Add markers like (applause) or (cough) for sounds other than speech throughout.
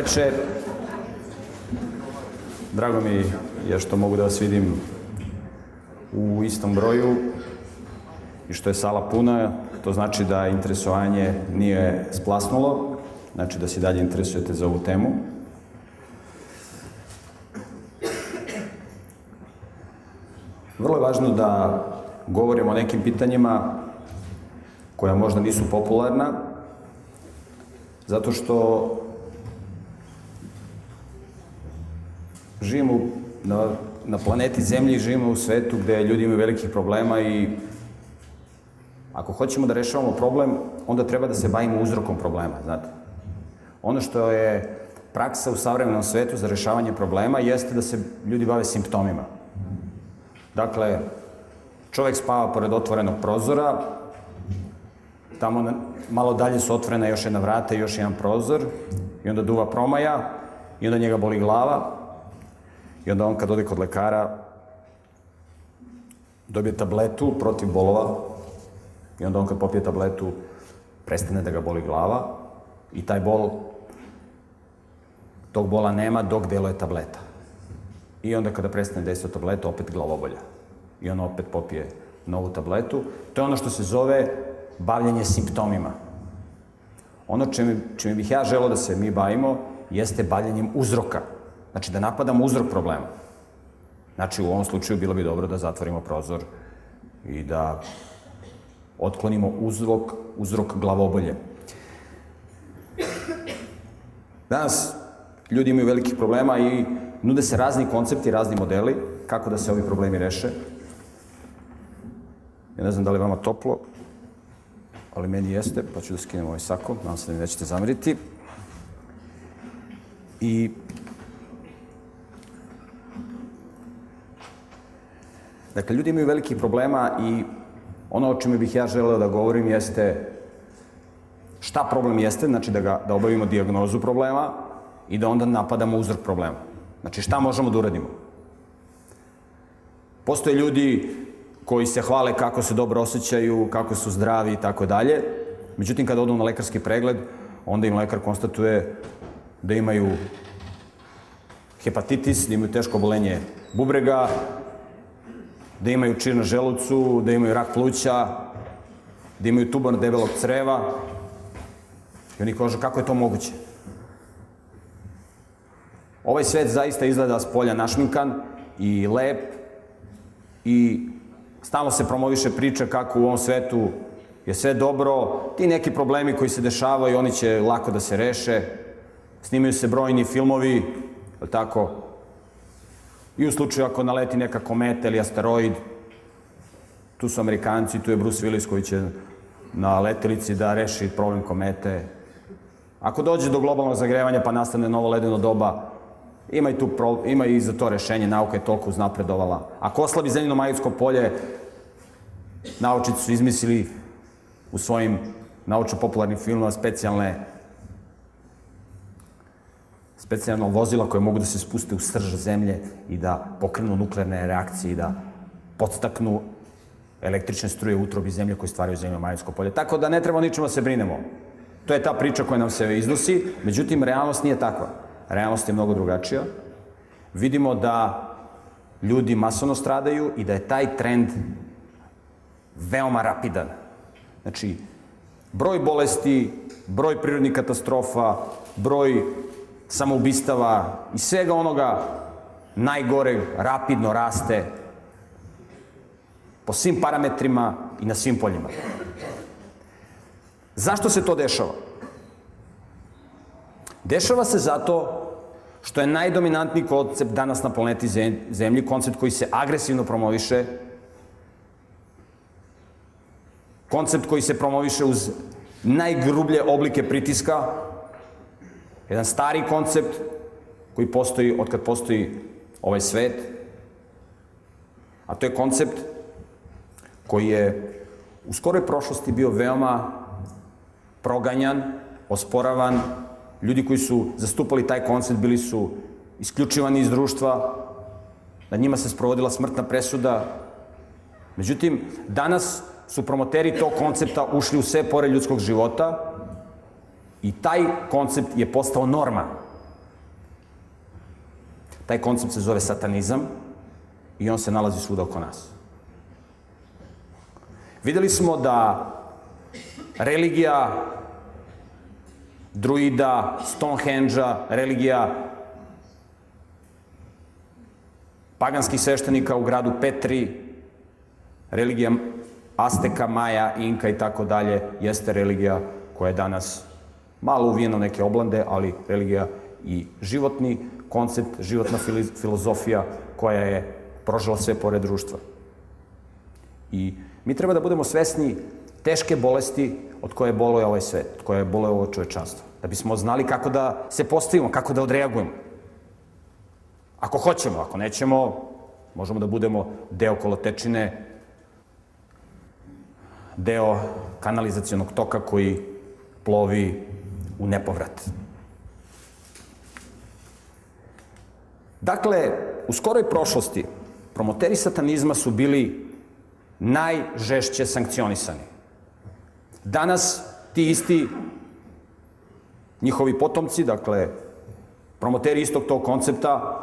Večer. Drago mi je što mogu da vas vidim u istom broju i što je sala puna. To znači da interesovanje nije splasnulo, znači da se dalje interesujete za ovu temu. Vrlo je važno da govorimo o nekim pitanjima koja možda nisu popularna, zato što živimo na, na planeti Zemlji, živimo u svetu gde ljudi imaju velikih problema i ako hoćemo da rešavamo problem, onda treba da se bavimo uzrokom problema, znate. Ono što je praksa u savremenom svetu za rešavanje problema jeste da se ljudi bave simptomima. Dakle, čovek spava pored otvorenog prozora, tamo na, malo dalje su otvorena još jedna vrata i još jedan prozor, i onda duva promaja, i onda njega boli glava, i onda on kad ode kod lekara, dobije tabletu protiv bolova, i onda on kad popije tabletu, prestane da ga boli glava, i taj bol, tog bola nema dok deluje tableta. I onda kada prestane dejstvo tableta, opet glavobolja. I on opet popije novu tabletu. To je ono što se zove bavljanje simptomima. Ono čime, čime bih ja želao da se mi bavimo jeste bavljanjem uzroka. Znači da napadamo uzrok problema. Znači u ovom slučaju bilo bi dobro da zatvorimo prozor i da otklonimo uzrok, uzrok glavobolje. Danas ljudi imaju velikih problema i nude se razni koncepti, razni modeli kako da se ovi problemi reše. Ja ne znam da li vama toplo, ali meni jeste, pa ću da skinem ovaj sako, nadam se da mi nećete zameriti. I Dakle, ljudi imaju velikih problema i ono o čemu bih ja želeo da govorim jeste šta problem jeste, znači da, ga, da obavimo diagnozu problema i da onda napadamo uzrok problema. Znači šta možemo da uradimo? Postoje ljudi koji se hvale kako se dobro osjećaju, kako su zdravi i tako dalje. Međutim, kada odu na lekarski pregled, onda im lekar konstatuje da imaju hepatitis, da imaju teško obolenje bubrega, da imaju čir na želucu, da imaju rak pluća, da imaju tumor debelog creva. I oni kažu kako je to moguće? Ovaj svet zaista izgleda s polja našminkan i lep i stalno se promoviše priča kako u ovom svetu je sve dobro, ti neki problemi koji se dešavaju, oni će lako da se reše, snimaju se brojni filmovi, tako? I u slučaju ako naleti neka kometa ili asteroid, tu su Amerikanci, tu je Bruce Willis koji će na letelici da reši problem komete. Ako dođe do globalnog zagrevanja pa nastane novo ledeno doba, ima i, tu pro, ima i za to rešenje, nauka je toliko uznapredovala. Ako oslabi zemljeno magnetsko polje, naučici su izmislili u svojim naučno-popularnim filmima specijalne specijalno vozila koje mogu da se spuste u srž zemlje i da pokrenu nuklearne reakcije i da podstaknu električne struje u utrobi zemlje koje stvaraju zemlje magnetsko polje. Tako da ne treba ničemu da se brinemo. To je ta priča koja nam se iznosi, međutim, realnost nije takva. Realnost je mnogo drugačija. Vidimo da ljudi masovno stradaju i da je taj trend veoma rapidan. Znači, broj bolesti, broj prirodnih katastrofa, broj samoubistava i svega onoga najgore rapidno raste po svim parametrima i na svim poljima. Zašto se to dešava? Dešava se zato što je najdominantniji koncept danas na planeti Zemlji, koncept koji se agresivno promoviše, koncept koji se promoviše uz najgrublje oblike pritiska, jedan stari koncept koji postoji od kad postoji ovaj svet, a to je koncept koji je u skoroj prošlosti bio veoma proganjan, osporavan, ljudi koji su zastupali taj koncept bili su isključivani iz društva, na njima se sprovodila smrtna presuda. Međutim, danas su promoteri tog koncepta ušli u sve pore ljudskog života i taj koncept je postao norma. Taj koncept se zove satanizam i on se nalazi svuda oko nas. Videli smo da religija druida, Stonehenge-a, religija paganskih sveštenika u gradu Petri, religija Azteka, Maja, Inka i tako dalje, jeste religija koja je danas malo uvijena neke oblande, ali religija i životni koncept, životna filozofija koja je prožila sve pored društva. I mi treba da budemo svesni teške bolesti od koje boluje ovaj svet, od koje boluje ovo čovečanstvo. Da bismo znali kako da se postavimo, kako da odreagujemo. Ako hoćemo, ako nećemo, možemo da budemo deo kolotečine, deo kanalizacijonog toka koji plovi u nepovrat. Dakle, u skoroj prošlosti promoteri satanizma su bili najžešće sankcionisani. Danas ti isti njihovi potomci, dakle, promoteri istog tog koncepta,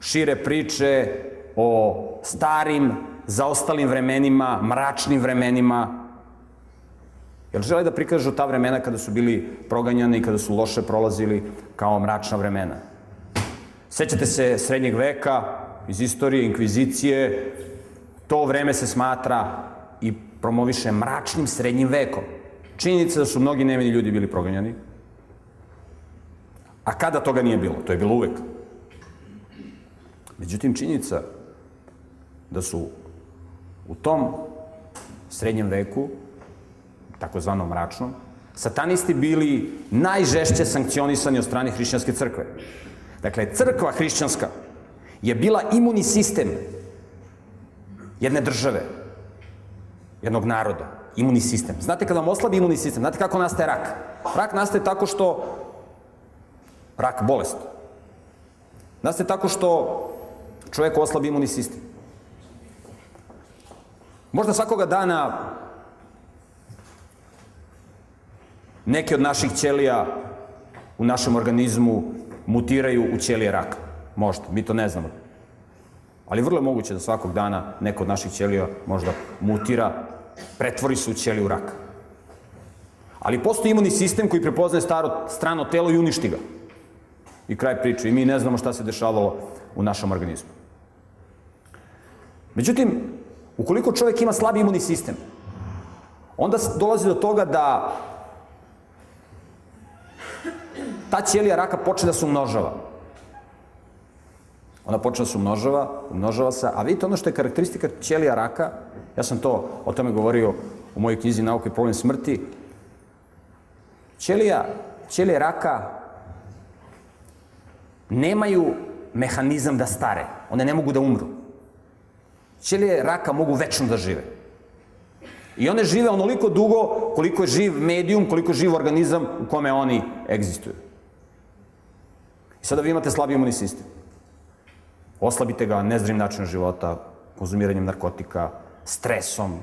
šire priče o starim, zaostalim vremenima, mračnim vremenima, jer žele da prikažu ta vremena kada su bili proganjani i kada su loše prolazili kao mračna vremena. Sećate se srednjeg veka, iz istorije, inkvizicije, to vreme se smatra i promoviše mračnim srednjim vekom. Činjenica da su mnogi nevini ljudi bili proganjani. A kada toga nije bilo? To je bilo uvek. Međutim, činjenica da su u tom srednjem veku, takozvanom mračnom, satanisti bili najžešće sankcionisani od strane hrišćanske crkve. Dakle, crkva hrišćanska je bila imuni sistem jedne države, jednog naroda, imuni sistem. Znate kada vam oslabi imuni sistem, znate kako nastaje rak? Rak nastaje tako što, rak bolest, nastaje tako što čovjek oslabi imuni sistem. Možda svakoga dana neke od naših ćelija u našem organizmu mutiraju u ćelije raka. Možda, mi to ne znamo. Ali vrlo je moguće da svakog dana neko od naših ćelija možda mutira, pretvori se u ćeliju raka. Ali postoji imunni sistem koji prepoznaje staro, strano telo i uništi ga. I kraj priče. I mi ne znamo šta se dešavalo u našem organizmu. Međutim, ukoliko čovjek ima slabi imunni sistem, onda dolazi do toga da ta ćelija raka počne da se umnožava. Ona počne da se umnožava, umnožava se, a vidite ono što je karakteristika ćelija raka, ja sam to o tome govorio u mojoj knjizi Nauka i problem smrti, ćelija, ćelije raka nemaju mehanizam da stare. One ne mogu da umru. Ćelije raka mogu večno da žive. I one žive onoliko dugo koliko je živ medijum, koliko je živ organizam u kome oni egzistuju. I sada vi imate slabi imunni sistem. Oslabite ga nezdravim načinom života, konzumiranjem narkotika, stresom.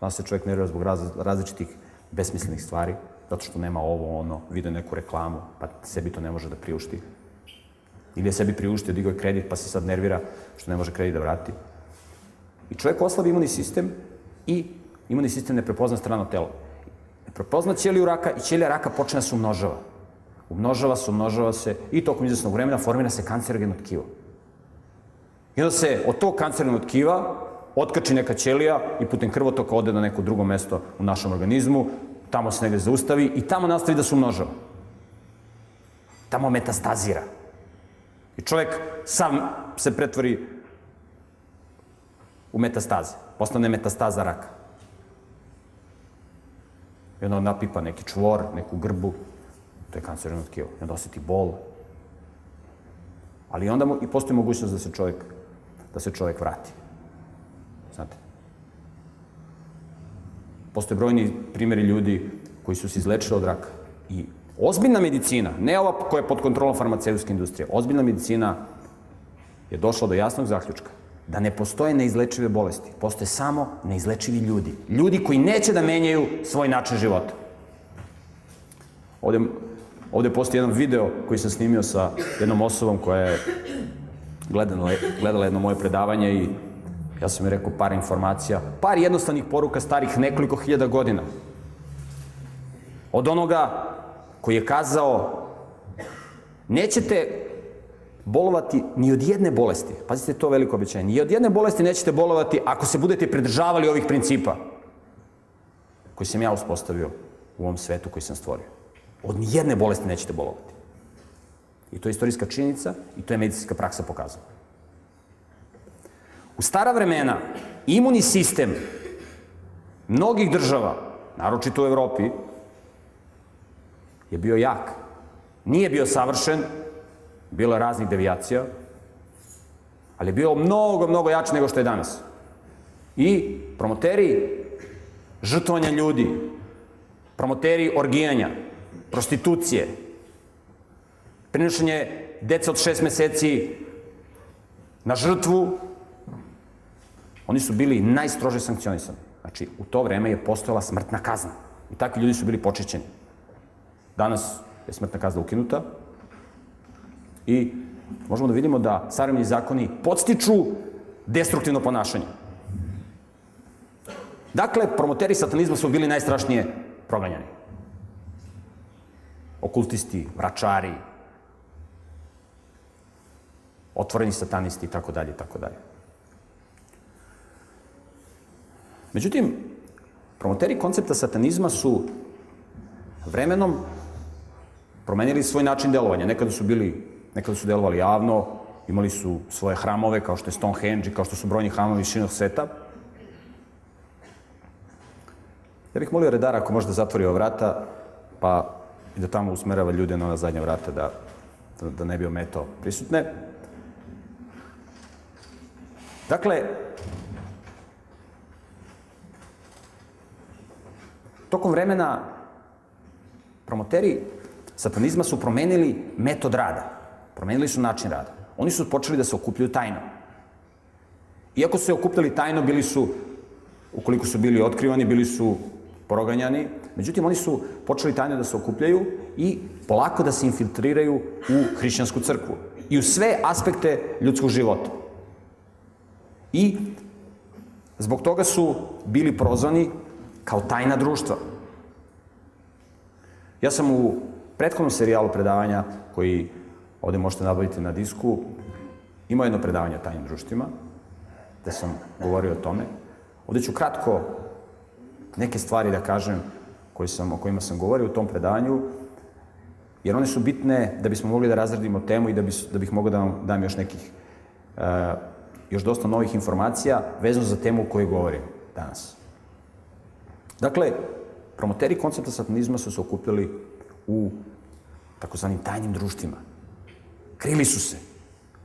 Danas se čovjek nervira zbog raz, različitih besmislenih stvari, zato što nema ovo, ono, vide neku reklamu, pa sebi to ne može da priušti. Ili je sebi priuštio, digao je kredit, pa se sad nervira što ne može kredit da vrati. I čovjek oslabi imunni sistem i imunni sistem ne prepozna strano telo. Ne prepozna ćeliju raka i ćelija raka počne da se umnožava. Umnožava se, umnožava se i tokom izvesnog vremena formira se kancerogeno tkivo. I onda se od tog kancerogenog tkiva otkači neka ćelija i putem krvotoka ode na neko drugo mesto u našem organizmu, tamo se negde zaustavi i tamo nastavi da se umnožava. Tamo metastazira. I čovjek sam se pretvori u metastaze. Postane metastaza raka. I onda napipa neki čvor, neku grbu, to je kancerogeno tkivo. I onda osjeti bol. Ali onda mu, i postoji mogućnost da se čovjek, da se čovjek vrati. Znate? Postoje brojni primjeri ljudi koji su se izlečili od raka. I ozbiljna medicina, ne ova koja je pod kontrolom farmaceutske industrije, ozbiljna medicina je došla do jasnog zaključka da ne postoje neizlečive bolesti, postoje samo neizlečivi ljudi. Ljudi koji neće da menjaju svoj način života. Ovde Ovde postoji jedan video koji sam snimio sa jednom osobom koja je gledala, gledala jedno moje predavanje i ja sam joj rekao par informacija, par jednostavnih poruka starih nekoliko hiljada godina. Od onoga koji je kazao nećete bolovati ni od jedne bolesti. Pazite, to veliko obećanje. Ni od jedne bolesti nećete bolovati ako se budete pridržavali ovih principa koji sam ja uspostavio u ovom svetu koji sam stvorio. Od ni jedne bolesti nećete bolovati. I to je istorijska činjenica i to je medicinska praksa pokazala. U stara vremena imunni sistem mnogih država, naročito u Evropi, je bio jak. Nije bio savršen, bilo je raznih devijacija, ali je bio mnogo, mnogo jači nego što je danas. I promoteri žrtvovanja ljudi, promoteri orgijanja, prostitucije, prinošenje deca od šest meseci na žrtvu, oni su bili najstrože sankcionisani. Znači, u to vreme je postojala smrtna kazna. I takvi ljudi su bili počićeni. Danas je smrtna kazna ukinuta i možemo da vidimo da savremeni zakoni podstiču destruktivno ponašanje. Dakle, promoteri satanizma su bili najstrašnije proganjani. Okultisti, vračari, otvoreni satanisti i tako dalje tako dalje. Međutim, promoteri koncepta satanizma su vremenom promenili svoj način delovanja. Nekada su bili, nekada su delovali javno, imali su svoje hramove kao što je Stonehenge i kao što su brojni hramovi šinog sveta. Ja bih molio redara ako može da zatvori ova vrata, pa i da tamo usmerava ljude na ona zadnja vrata da, da, ne bi ometao prisutne. Dakle, tokom vremena promoteri satanizma su promenili metod rada. Promenili su način rada. Oni su počeli da se okupljaju tajno. Iako su se okupljali tajno, bili su, ukoliko su bili otkrivani, bili su proganjani. Međutim, oni su počeli tajno da se okupljaju i polako da se infiltriraju u hrišćansku crkvu i u sve aspekte ljudskog života. I zbog toga su bili prozvani kao tajna društva. Ja sam u prethodnom serijalu predavanja, koji ovde možete nabaviti na disku, imao jedno predavanje o tajnim društvima, gde sam govorio o tome. Ovde ću kratko neke stvari da kažem koji sam, o kojima sam govorio u tom predavanju, jer one su bitne da bismo mogli da razradimo temu i da, bi, da bih mogao da vam dam još nekih, uh, još dosta novih informacija vezano za temu o kojoj govorim danas. Dakle, promoteri koncepta satanizma su se okupili u takozvanim tajnim društvima. Krili su se.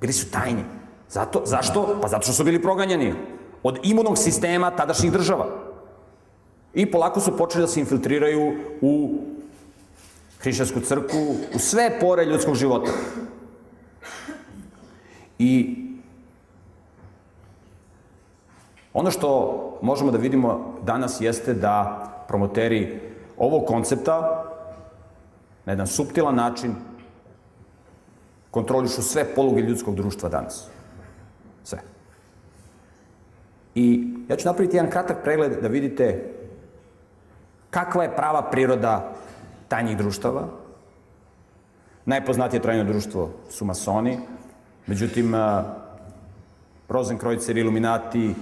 Bili su tajni. Zato, zašto? Pa zato što su bili proganjani od imunog sistema tadašnjih država. I polako su počeli da se infiltriraju u hrišćansku crku, u sve pore ljudskog života. I ono što možemo da vidimo danas jeste da promoteri ovog koncepta na jedan subtilan način kontrolišu sve poluge ljudskog društva danas. Sve. I ja ću napraviti jedan kratak pregled da vidite kakva je prava priroda tajnih društava. Najpoznatije trajno društvo su masoni, međutim, Rosenkreuzer, Illuminati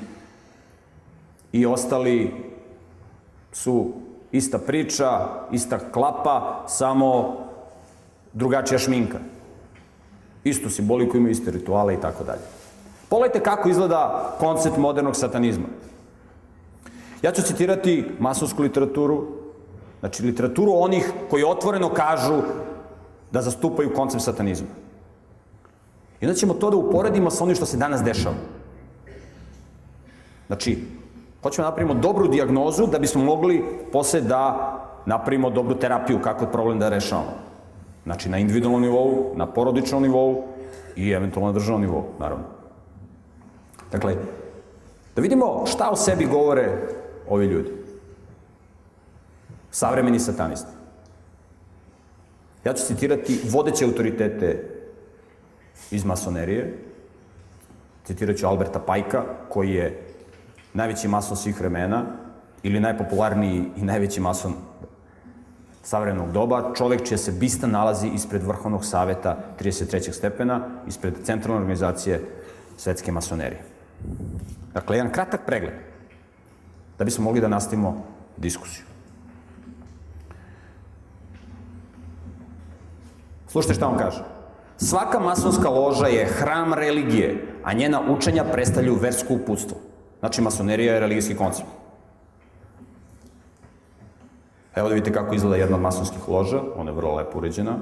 i ostali su ista priča, ista klapa, samo drugačija šminka. Istu simboliku imaju, iste rituale i tako dalje. Pogledajte kako izgleda koncept modernog satanizma. Ja ću citirati masonsku literaturu, znači literaturu onih koji otvoreno kažu da zastupaju koncept satanizma. I onda ćemo to da uporedimo sa onim što se danas dešava. Znači, Hoćemo da napravimo dobru diagnozu da bismo mogli posle da napravimo dobru terapiju kako problem da rešavamo. Znači na individualnom nivou, na porodičnom nivou i eventualno na državnom nivou, naravno. Dakle, da vidimo šta o sebi govore ovi ljudi. Savremeni satanisti. Ja ću citirati vodeće autoritete iz masonerije. Citirat ću Alberta Pajka, koji je najveći mason svih vremena, ili najpopularniji i najveći mason savremenog doba, čovek čija se bista nalazi ispred Vrhovnog saveta 33. stepena, ispred centralne organizacije svetske masonerije. Dakle, jedan kratak pregled, da bismo mogli da nastavimo diskusiju. Slušajte šta on kaže. Svaka masonska loža je hram religije, a njena učenja predstavljaju versko uputstvo. Znači, masonerija je religijski koncept. Evo da vidite kako izgleda jedna od masonskih loža, ona je vrlo lepo uređena.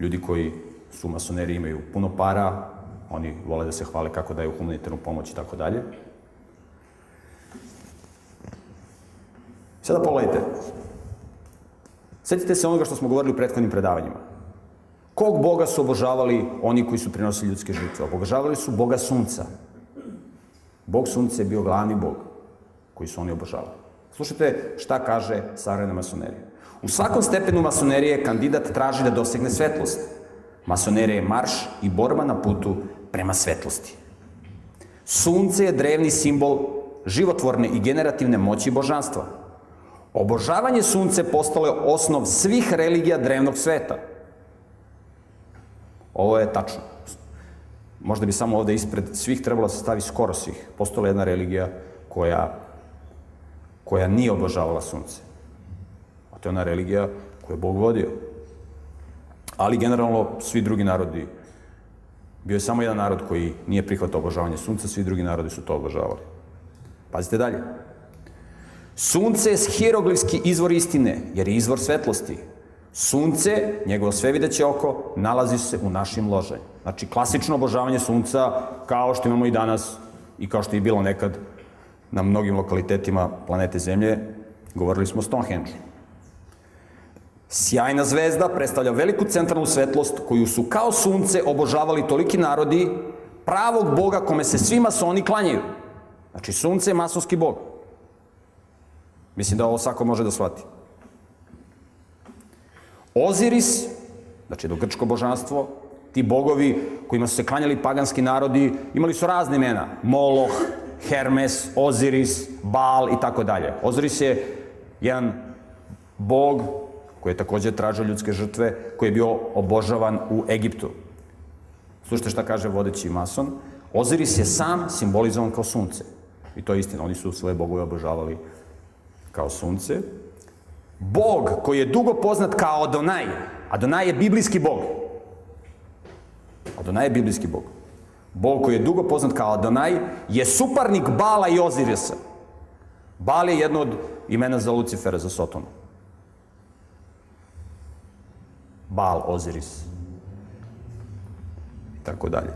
Ljudi koji su masoneri imaju puno para, oni vole da se hvale kako daju humanitarnu pomoć i tako dalje. Sada pogledajte. Sjetite se onoga što smo govorili u prethodnim predavanjima. Kog Boga su obožavali oni koji su prinosili ljudske žrtve? Obožavali su Boga sunca. Bog sunca je bio glavni Bog koji su oni obožavali. Slušajte šta kaže savremena masonerija. U svakom stepenu masonerije kandidat traži da dosegne svetlost. Masonerija je marš i borba na putu prema svetlosti. Sunce je drevni simbol životvorne i generativne moći božanstva. Obožavanje sunce postalo je osnov svih religija drevnog sveta. Ovo je tačno. Možda bi samo ovde ispred svih trebalo da se stavi skoro svih. Postala jedna religija koja, koja nije obožavala sunce. A to je ona religija koju je Bog vodio. Ali generalno svi drugi narodi Bio je samo jedan narod koji nije prihvatao obožavanje sunca, svi drugi narodi su to obožavali. Pazite dalje. Sunce je hieroglifski izvor istine, jer je izvor svetlosti. Sunce, njegovo svevideće oko, nalazi se u našim ložanjima. Znači, klasično obožavanje sunca, kao što imamo i danas i kao što je bilo nekad na mnogim lokalitetima planete Zemlje, govorili smo o Stonehenge. Sjajna zvezda predstavlja veliku centralnu svetlost koju su kao sunce obožavali toliki narodi pravog boga kome se svi masoni klanjaju. Znači, sunce je masonski bog. Mislim da ovo svako može da shvati. Oziris, znači do grčko božanstvo, ti bogovi kojima su se klanjali paganski narodi, imali su razne imena. Moloh, Hermes, Oziris, Baal i tako dalje. Oziris je jedan bog koji je takođe tražio ljudske žrtve, koji je bio obožavan u Egiptu. Slušajte šta kaže vodeći mason. Oziris je sam simbolizovan kao sunce. I to je istina, oni su svoje bogove obožavali kao sunce. Bog koji je dugo poznat kao Adonaj. Adonaj je biblijski bog. Adonaj je biblijski bog. Bog koji je dugo poznat kao Adonaj je suparnik Bala i Ozirisa. Bal je jedno od imena za Lucifera, za Sotonu. Baal, Oziris. I tako dalje.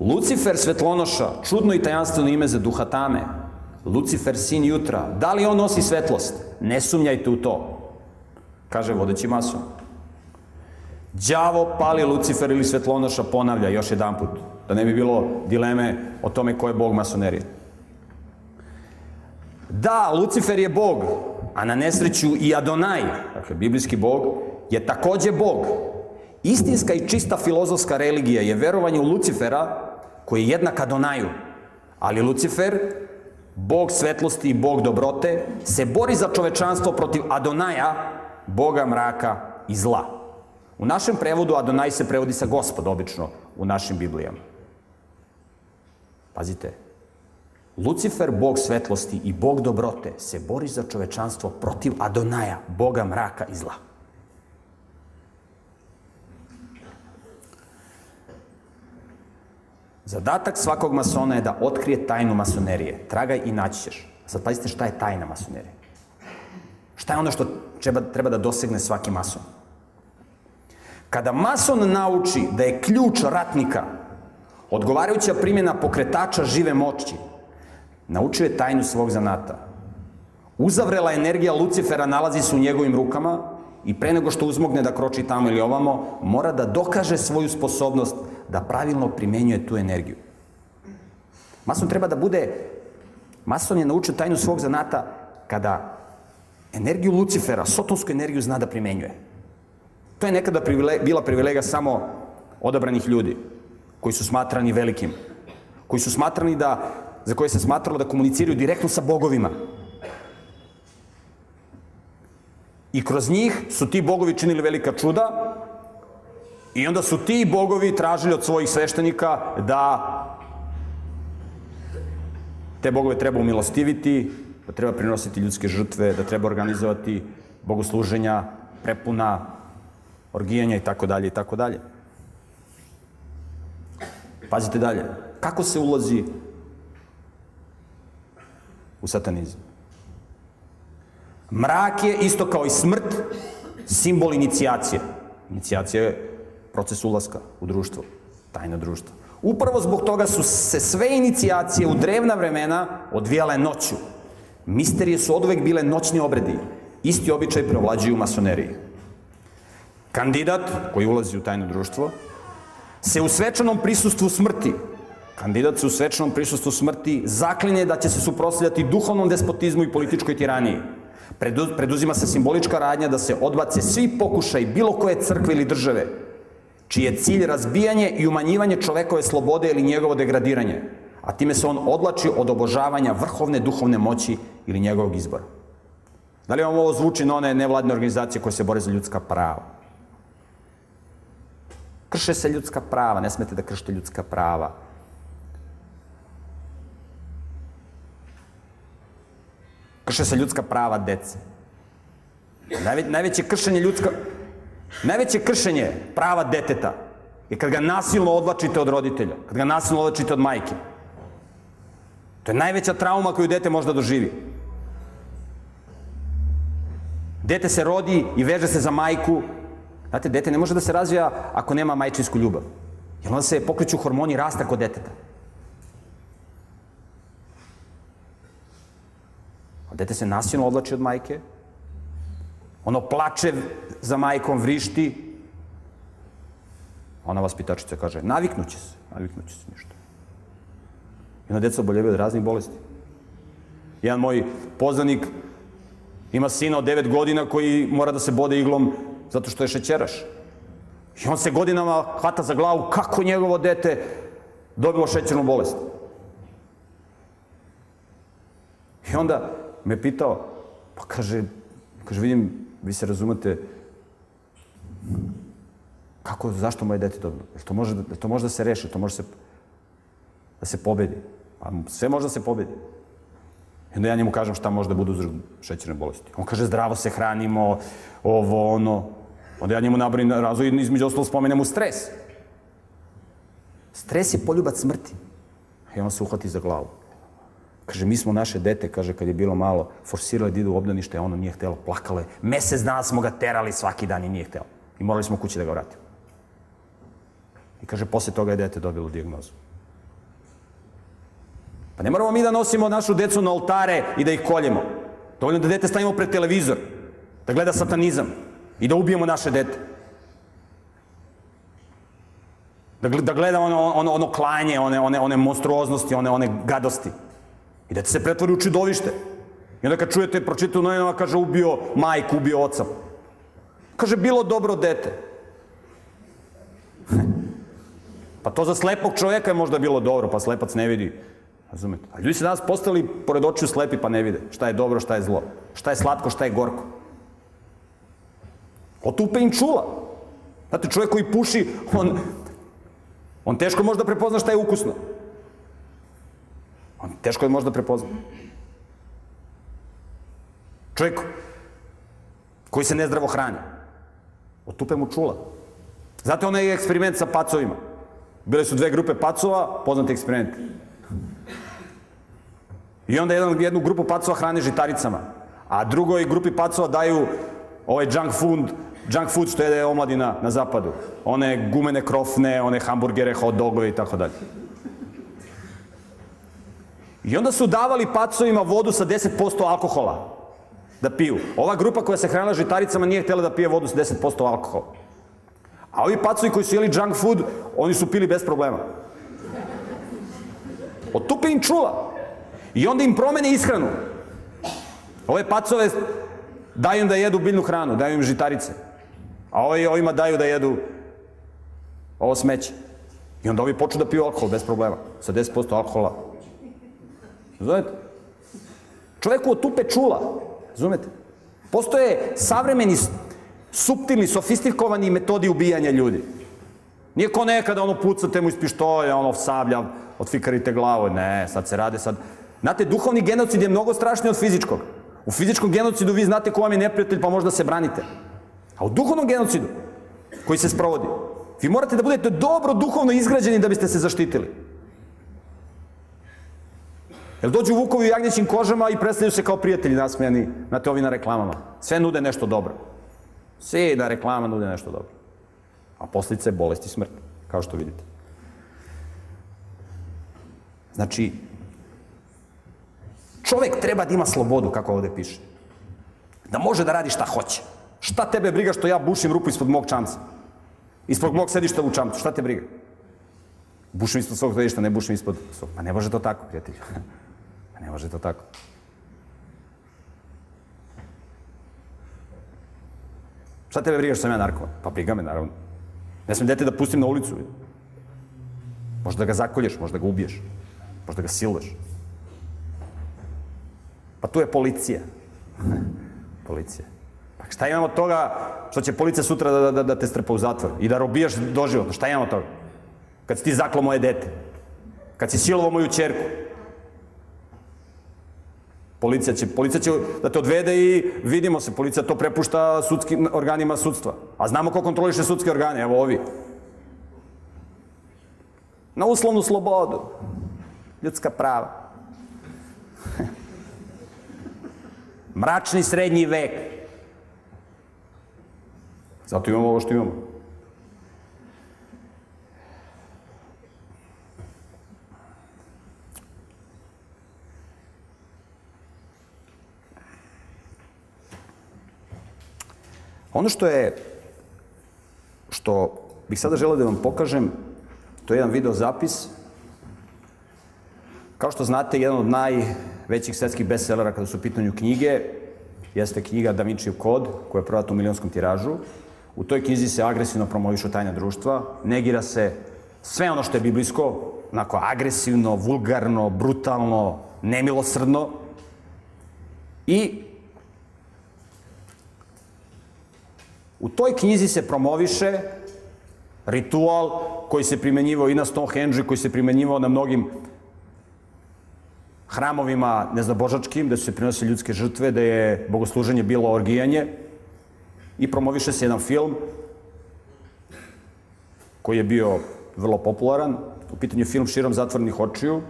Lucifer svetlonoša, čudno i tajanstveno ime za duha tame. Lucifer, sin jutra. Da li on nosi svetlost? Ne sumnjajte u to. Kaže vodeći mason. Đavo pali Lucifer ili svetlonoša ponavlja još jedan put. Da ne bi bilo dileme o tome ko je bog masonerije. Da, Lucifer je bog, a na nesreću i Adonaj, dakle, biblijski bog, je takođe Bog. Istinska i čista filozofska religija je verovanje u Lucifera, koji je jednak Adonaju. Ali Lucifer, Bog svetlosti i Bog dobrote, se bori za čovečanstvo protiv Adonaja, Boga mraka i zla. U našem prevodu Adonaj se prevodi sa gospod, obično, u našim Biblijama. Pazite, Lucifer, bog svetlosti i bog dobrote, se bori za čovečanstvo protiv Adonaja, boga mraka i zla. Zadatak svakog masona je da otkrije tajnu masonerije. Tragaj i naći ćeš. Sad pazite šta je tajna masonerije. Šta je ono što treba, treba da dosegne svaki mason? Kada mason nauči da je ključ ratnika odgovarajuća primjena pokretača žive moći, naučio je tajnu svog zanata. Uzavrela energija Lucifera nalazi se u njegovim rukama i pre nego što uzmogne da kroči tamo ili ovamo, mora da dokaže svoju sposobnost da pravilno primenjuje tu energiju. Mason treba da bude, mason je naučio tajnu svog zanata kada energiju Lucifera, sotonsku energiju zna da primenjuje. To je nekada privile, bila privilegija samo odabranih ljudi, koji su smatrani velikim, koji su smatrani da, za koje se smatralo da komuniciraju direktno sa bogovima. I kroz njih su ti bogovi činili velika čuda i onda su ti bogovi tražili od svojih sveštenika da te bogove treba umilostiviti, da treba prinositi ljudske žrtve, da treba organizovati bogosluženja, prepuna, orgijanja i tako dalje i tako dalje. Pazite dalje. Kako se ulazi u satanizam? Mrak je isto kao i smrt simbol inicijacije. Inicijacija je proces ulaska u društvo, tajna društva. Upravo zbog toga su se sve inicijacije u drevna vremena odvijale noću. Misterije su od uvek bile noćni obredi. Isti običaj preovlađuju u masoneriji. Kandidat koji ulazi u tajno društvo se u svečanom prisustvu smrti Kandidat se u svečanom prisustvu smrti zaklinje da će se suprotstavljati duhovnom despotizmu i političkoj tiraniji. Preduzima se simbolička radnja da se odbace svi pokušaj bilo koje crkve ili države, čiji je cilj razbijanje i umanjivanje čovekove slobode ili njegovo degradiranje, a time se on odlači od obožavanja vrhovne duhovne moći ili njegovog izbora. Da li vam ovo zvuči na one nevladne organizacije koje se bore za ljudska prava? Krše se ljudska prava, ne smete da kršite ljudska prava. Krše se ljudska prava dece. Najve, najveće kršenje ljudska... Najveće kršenje prava deteta je kad ga nasilno odlačite od roditelja, kad ga nasilno odlačite od majke. To je najveća trauma koju dete može da doživi. Dete se rodi i veže se za majku. Znate, dete ne može da se razvija ako nema majčinsku ljubav. Jer onda se pokreću hormoni rasta kod deteta. Dete se nasilno odlači od majke, ono plače za majkom, vrišti, ona vaspitačica kaže, naviknuće se, naviknuće se ništa. I onda deca oboljevaju od raznih bolesti. Jedan moj poznanik ima sina od 9 godina koji mora da se bode iglom zato što je šećeraš. I on se godinama hvata za glavu kako njegovo dete dobilo šećernu bolest. I onda me pitao, pa kaže, kaže, vidim, vi se razumete, kako, zašto moje dete dobilo? Jel to može, da, to može da se reši, to može se, da se pobedi? Pa sve može da se pobedi. I onda ja njemu kažem šta može da bude uzrok šećerne bolesti. On kaže zdravo se hranimo, ovo, ono. Onda ja njemu nabrojim razvoj, između ostalo spomenem mu stres. Stres je poljubac smrti. I on se uhvati za glavu. Kaže, mi smo naše dete, kaže, kad je bilo malo, forsirali da idu u obdanište, a ono nije htelo, je. Mesec dana smo ga terali svaki dan i nije htelo. I morali smo kući da ga vratimo. I kaže, posle toga je dete dobilo diagnozu. Pa ne moramo mi da nosimo našu decu na oltare i da ih koljemo. Dovoljno da dete stavimo pred televizor, da gleda satanizam i da ubijemo naše dete. Da, da gleda ono, ono, ono klanje, one, one, one monstruoznosti, one, one gadosti. I da se pretvori u čidovište. I onda kad čujete, pročite u novinama, kaže ubio majku, ubio oca. Kaže, bilo dobro dete. (laughs) Pa to za slepog čovjeka je možda bilo dobro, pa slepac ne vidi. Razumete? A ljudi se danas postali pored očiju slepi pa ne vide šta je dobro, šta je zlo. Šta je slatko, šta je gorko. Otupe im čula. Znate, čovjek koji puši, on, on teško može da prepozna šta je ukusno. On teško je možda prepozna. Čovjek koji se nezdravo hrani. Otupe mu čula. Znate onaj eksperiment sa pacovima? Bile su dve grupe pacova, poznati eksperiment. I onda jedan, jednu grupu pacova hrane žitaricama, a drugoj grupi pacova daju ovaj junk food, junk food što jede omladina na zapadu. One gumene krofne, one hamburgere, hot dogove i tako dalje. I onda su davali pacovima vodu sa 10% alkohola da piju. Ova grupa koja se hranila žitaricama nije htjela da pije vodu sa 10% alkohola. A ovi pacovi koji su jeli junk food, oni su pili bez problema. Otupe im čula. I onda im promene ishranu. Ove pacove daju im da jedu biljnu hranu, daju im žitarice. A ovi, ovima daju da jedu ovo smeće. I onda ovi počnu da piju alkohol bez problema. Sa 10% alkohola. Razumete? Čoveku otupe čula. Razumete? Postoje savremeni, subtilni, sofistikovani metodi ubijanja ljudi. Nije ko nekada ono pucate mu iz pištolja, ono sablja, otfikarite glavu. Ne, sad se rade sad. Znate, duhovni genocid je mnogo strašniji od fizičkog. U fizičkom genocidu vi znate ko vam je neprijatelj pa možda se branite. A u duhovnom genocidu, koji se sprovodi, vi morate da budete dobro duhovno izgrađeni da biste se zaštitili. Jel dođu Vukovi u jagnjećim kožama i predstavljaju se kao prijatelji nasmejani na te ovi na reklamama. Sve nude nešto dobro. Sve na reklama nude nešto dobro. A posljedice je bolest i smrt, kao što vidite. Znači, čovek treba da ima slobodu, kako ovde piše. Da može da radi šta hoće. Šta tebe briga što ja bušim rupu ispod mog čamca? Ispod mog sedišta u čamcu, šta te briga? Bušim ispod svog sedišta, ne bušim ispod svog. Pa ne može to tako, prijatelju. Pa ne može to tako. Šta tebe briga što sam ja narkoman? Pa briga me, naravno. Ne smem dete da pustim na ulicu. Možda ga zakolješ, možda ga ubiješ. Možda ga siluješ. Pa tu je policija. (laughs) policija. Pa šta imamo od toga što će policija sutra da, da, da te strpa u zatvor i da robijaš doživotno? Šta imamo od toga? Kad si ti zaklo moje dete. Kad si silovo moju čerku. Policija će, policija će da te odvede i vidimo se, policija to prepušta sudskim organima sudstva. A znamo ko kontroliše sudske organe, evo ovi. Na uslovnu slobodu. Ljudska prava. (laughs) Mračni srednji vek. Zato imamo ovo što imamo. Ono što je, što bih sada želeo da vam pokažem, to je jedan video zapis. Kao što znate, jedan od najvećih svetskih bestsellera kada su u pitanju knjige jeste knjiga Da Vincijev kod, koja je prodata u milionskom tiražu. U toj knjizi se agresivno promovišu tajna društva, negira se sve ono što je biblijsko, onako agresivno, vulgarno, brutalno, nemilosrdno. I u toj knjizi se promoviše ritual koji se primenjivao i na Stonehenge, koji se primenjivao na mnogim hramovima neznabožačkim, da su se prinosili ljudske žrtve, da je bogosluženje bilo orgijanje i promoviše se jedan film koji je bio vrlo popularan. U pitanju film Širom zatvornih očiju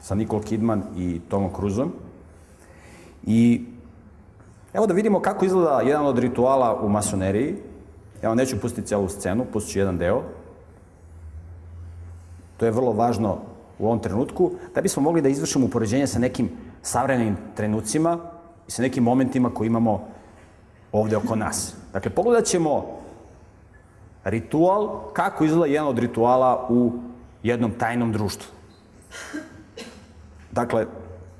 sa Nicole Kidman i Tomom Cruzom. I evo da vidimo kako izgleda jedan od rituala u masoneriji. Evo, neću pustiti celu scenu, pustit ću jedan deo. To je vrlo važno u ovom trenutku, da bismo mogli da izvršimo upoređenje sa nekim savremenim trenucima i sa nekim momentima koji imamo ovde oko nas. Dakle, pogledat ćemo ritual, kako izgleda jedan od rituala u jednom tajnom društvu. Dakle,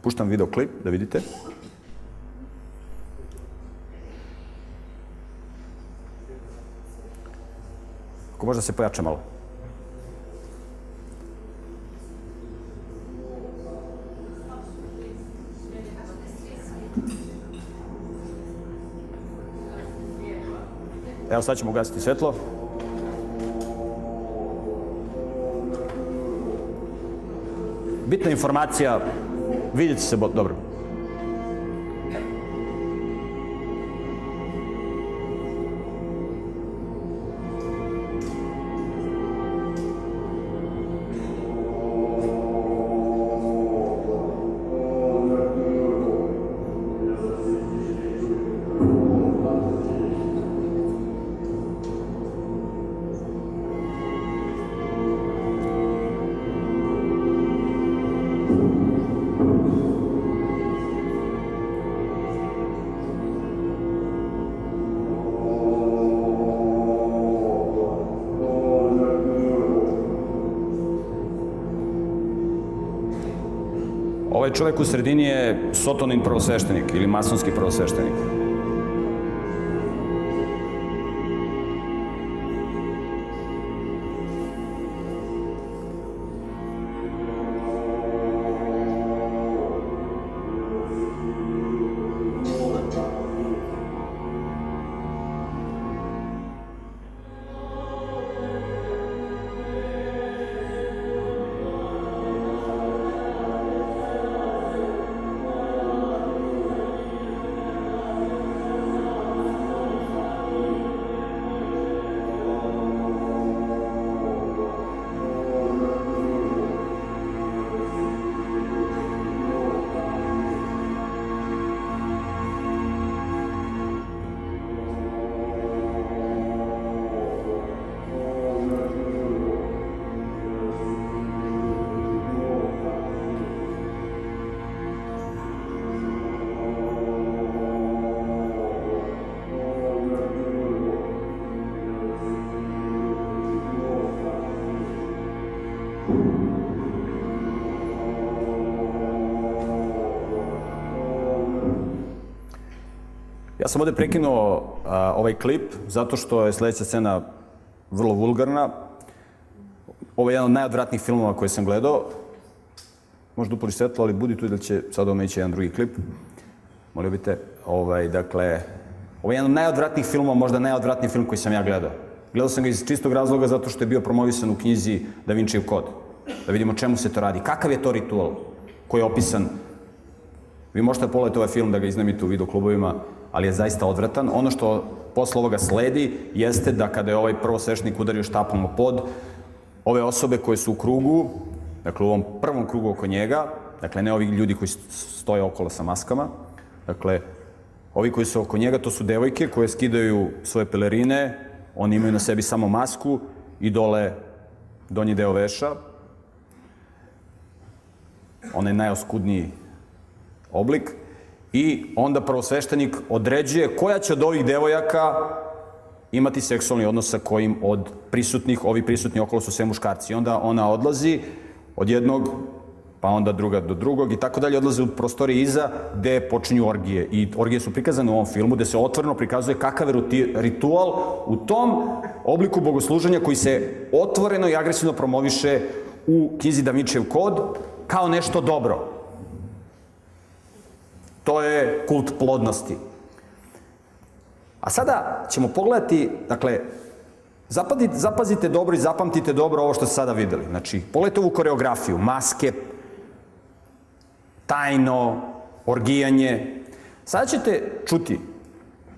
puštam videoklip da vidite. Ako možda se pojača malo. Evo sad ćemo ugasiti svetlo. Bitna informacija, vidjeti se dobro. Čovek u sredini je Sotonin prvosveštenik ili masonski prvosveštenik. Ja sam ovde prekinuo a, ovaj klip zato što je sledeća scena vrlo vulgarna. Ovo je jedan od najodvratnijih filmova koje sam gledao. Možda upoli svetlo, ali budi tu da će sad ovo ići jedan drugi klip. Molio bi te. Ovaj, dakle, ovo je jedan od najodvratnijih filmova, možda najodvratniji film koji sam ja gledao. Gledao sam ga iz čistog razloga zato što je bio promovisan u knjizi Da Vincijev kod. Da vidimo čemu se to radi. Kakav je to ritual koji je opisan Vi možete da pogledate ovaj film da ga iznamite u videoklubovima, ali je zaista odvratan. Ono što posle ovoga sledi jeste da kada je ovaj prvosvešnik udario štapom o pod, ove osobe koje su u krugu, dakle u ovom prvom krugu oko njega, dakle ne ovi ljudi koji stoje okolo sa maskama, dakle ovi koji su oko njega, to su devojke koje skidaju svoje pelerine, oni imaju na sebi samo masku i dole donji deo veša, onaj najoskudniji oblik i onda prvosveštenik određuje koja će od ovih devojaka imati seksualni odnos sa kojim od prisutnih, ovi prisutni okolo su sve muškarci. I onda ona odlazi od jednog, pa onda druga do drugog i tako dalje, odlaze u prostorije iza gde počinju orgije. I orgije su prikazane u ovom filmu gde se otvoreno prikazuje kakav je ritual u tom obliku bogosluženja koji se otvoreno i agresivno promoviše u knjizi Da Vinčijev kod kao nešto dobro. To je kult plodnosti. A sada ćemo pogledati, dakle, zapazite, zapazite dobro i zapamtite dobro ovo što ste sada videli. Znači, pogledajte ovu koreografiju, maske, tajno, orgijanje. Sada ćete čuti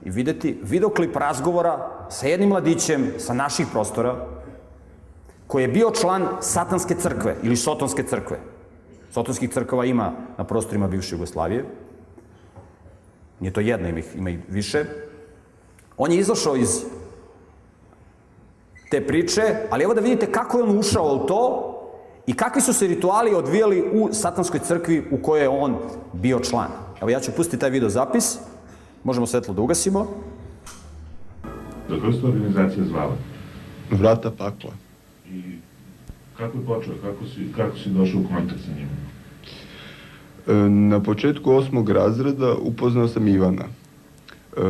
i videti videoklip razgovora sa jednim mladićem sa naših prostora, koji je bio član satanske crkve ili sotonske crkve. Sotonskih crkava ima na prostorima bivše Jugoslavije. Nije to jedna, ima, ih, ima i više. On je izašao iz te priče, ali evo da vidite kako je on ušao u to i kakvi su se rituali odvijali u satanskoj crkvi u kojoj je on bio član. Evo ja ću pustiti taj video zapis, možemo svetlo da ugasimo. Kako se organizacija zvala? Vrata pakla. I kako je počeo, kako si, kako si došao u kontakt sa njima? E, na početku osmog razreda upoznao sam Ivana. E,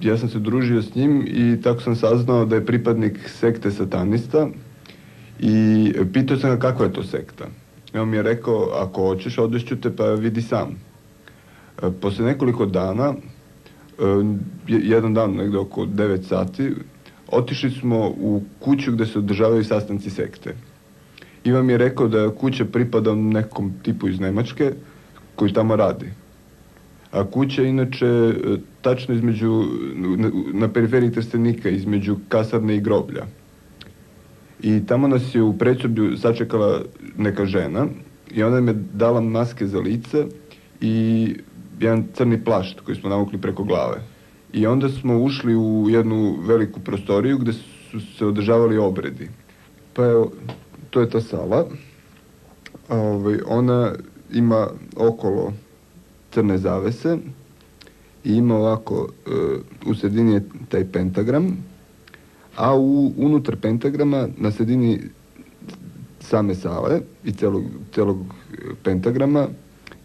ja sam se družio s njim i tako sam saznao da je pripadnik sekte satanista i pitao sam ga kakva je to sekta. I on mi je rekao, ako hoćeš, odešću te pa vidi sam. E, posle nekoliko dana, jedan dan, negde oko 9 sati, otišli smo u kuću gde se održavaju sastanci sekte. Ivan mi je rekao da kuća pripada nekom tipu iz Nemačke koji tamo radi. A kuća inače tačno između, na, periferiji Trstenika, između kasarne i groblja. I tamo nas je u predsoblju sačekala neka žena i ona me dala maske za lice i jedan crni plašt koji smo navukli preko glave. I onda smo ušli u jednu veliku prostoriju gde su se održavali obredi. Pa evo, to je ta sala. Ovaj, ona ima okolo crne zavese i ima ovako, uh, u sredini je taj pentagram, a u, unutar pentagrama na sredini same sale i celog, celog pentagrama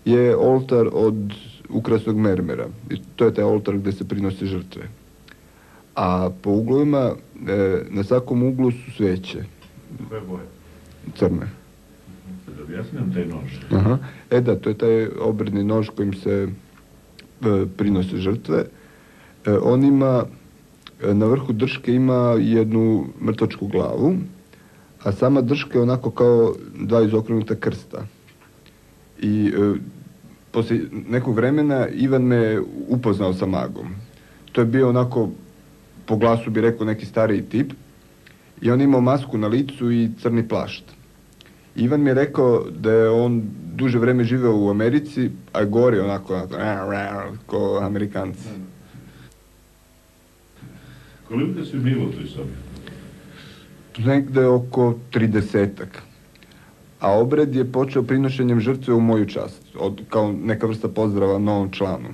je oltar od ukrasnog mermera. I to je taj oltar gde se prinose žrtve. A po uglovima, e, na svakom uglu su sveće. Koje boje? Crne. Da objasnям taj nož. Aha. E da, to je taj obredni nož kojim se e, prinose žrtve. E, on ima, e, na vrhu drške ima jednu mrtvačku glavu, a sama drška je onako kao dva izokrenuta krsta. I e, posle nekog vremena Ivan me upoznao sa magom. To je bio onako, po glasu bi rekao neki stariji tip, i on imao masku na licu i crni plašt. Ivan mi je rekao da je on duže vreme živeo u Americi, a gori onako, onako ko Amerikanci. Koliko si bilo u toj sobi? Negde oko 30-ak. A obred je počeo prinošenjem žrtve u moju čast, od, kao neka vrsta pozdrava novom članu.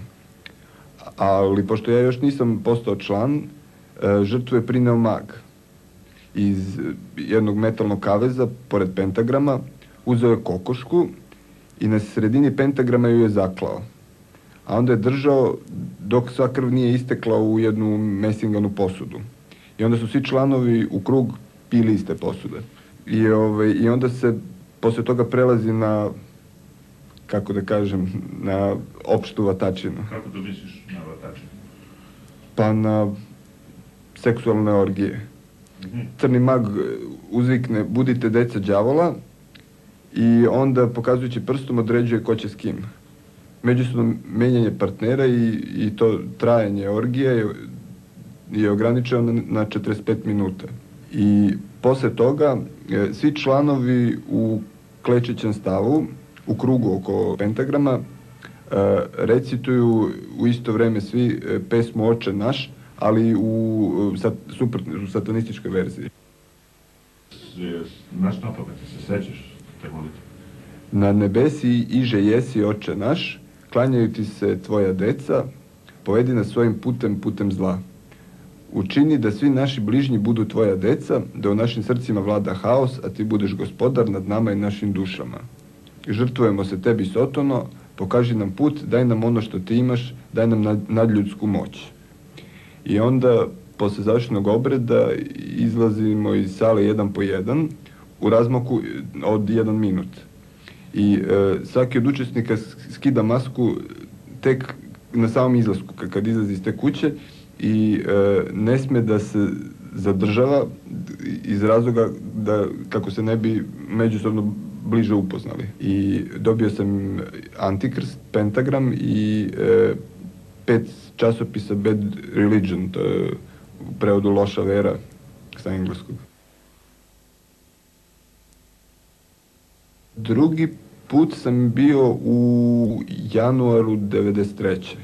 Ali pošto ja još nisam postao član, e, žrtvu je prineo mag iz jednog metalnog kaveza, pored pentagrama, uzeo je kokošku i na sredini pentagrama ju je zaklao. a onda je držao dok sva krv nije istekla u jednu mesinganu posudu. I onda su svi članovi u krug pili iste posude. I, ovaj, I onda se posle toga prelazi na, kako da kažem, na opštu vatačinu. Kako to misliš na vatačinu? Pa na seksualne orgije. Crni mag uzvikne, budite deca đavola i onda pokazujući prstom određuje ko će s kim. Međusobno menjanje partnera i, i to trajanje orgije je, je ograničeno na 45 minuta. I posle toga e, svi članovi u klečećem stavu u krugu oko pentagrama e, recituju u isto vreme svi e, pesmu Oče naš, ali u, sat, super, u satanističkoj verziji. Naš na pamet, se sećaš te molitve? Na nebesi iže jesi oče naš, klanjaju ti se tvoja deca, povedi nas svojim putem, putem zla. Učini da svi naši bližnji budu tvoja deca, da u našim srcima vlada haos, a ti budeš gospodar nad nama i našim dušama. Žrtvujemo se tebi sotono, pokaži nam put, daj nam ono što ti imaš, daj nam nadljudsku moć. I onda, posle završenog obreda, izlazimo iz sale jedan po jedan, u razmaku od jedan minut. I e, svaki od učesnika skida masku tek na samom izlasku, kad izlazi iz te kuće i e, ne sme da se zadržava iz razloga da kako se ne bi međusobno bliže upoznali. I dobio sam Antikrst, Pentagram i e, pet časopisa Bad Religion, to je u prevodu loša vera sa engleskog. Drugi put sam bio u januaru 93.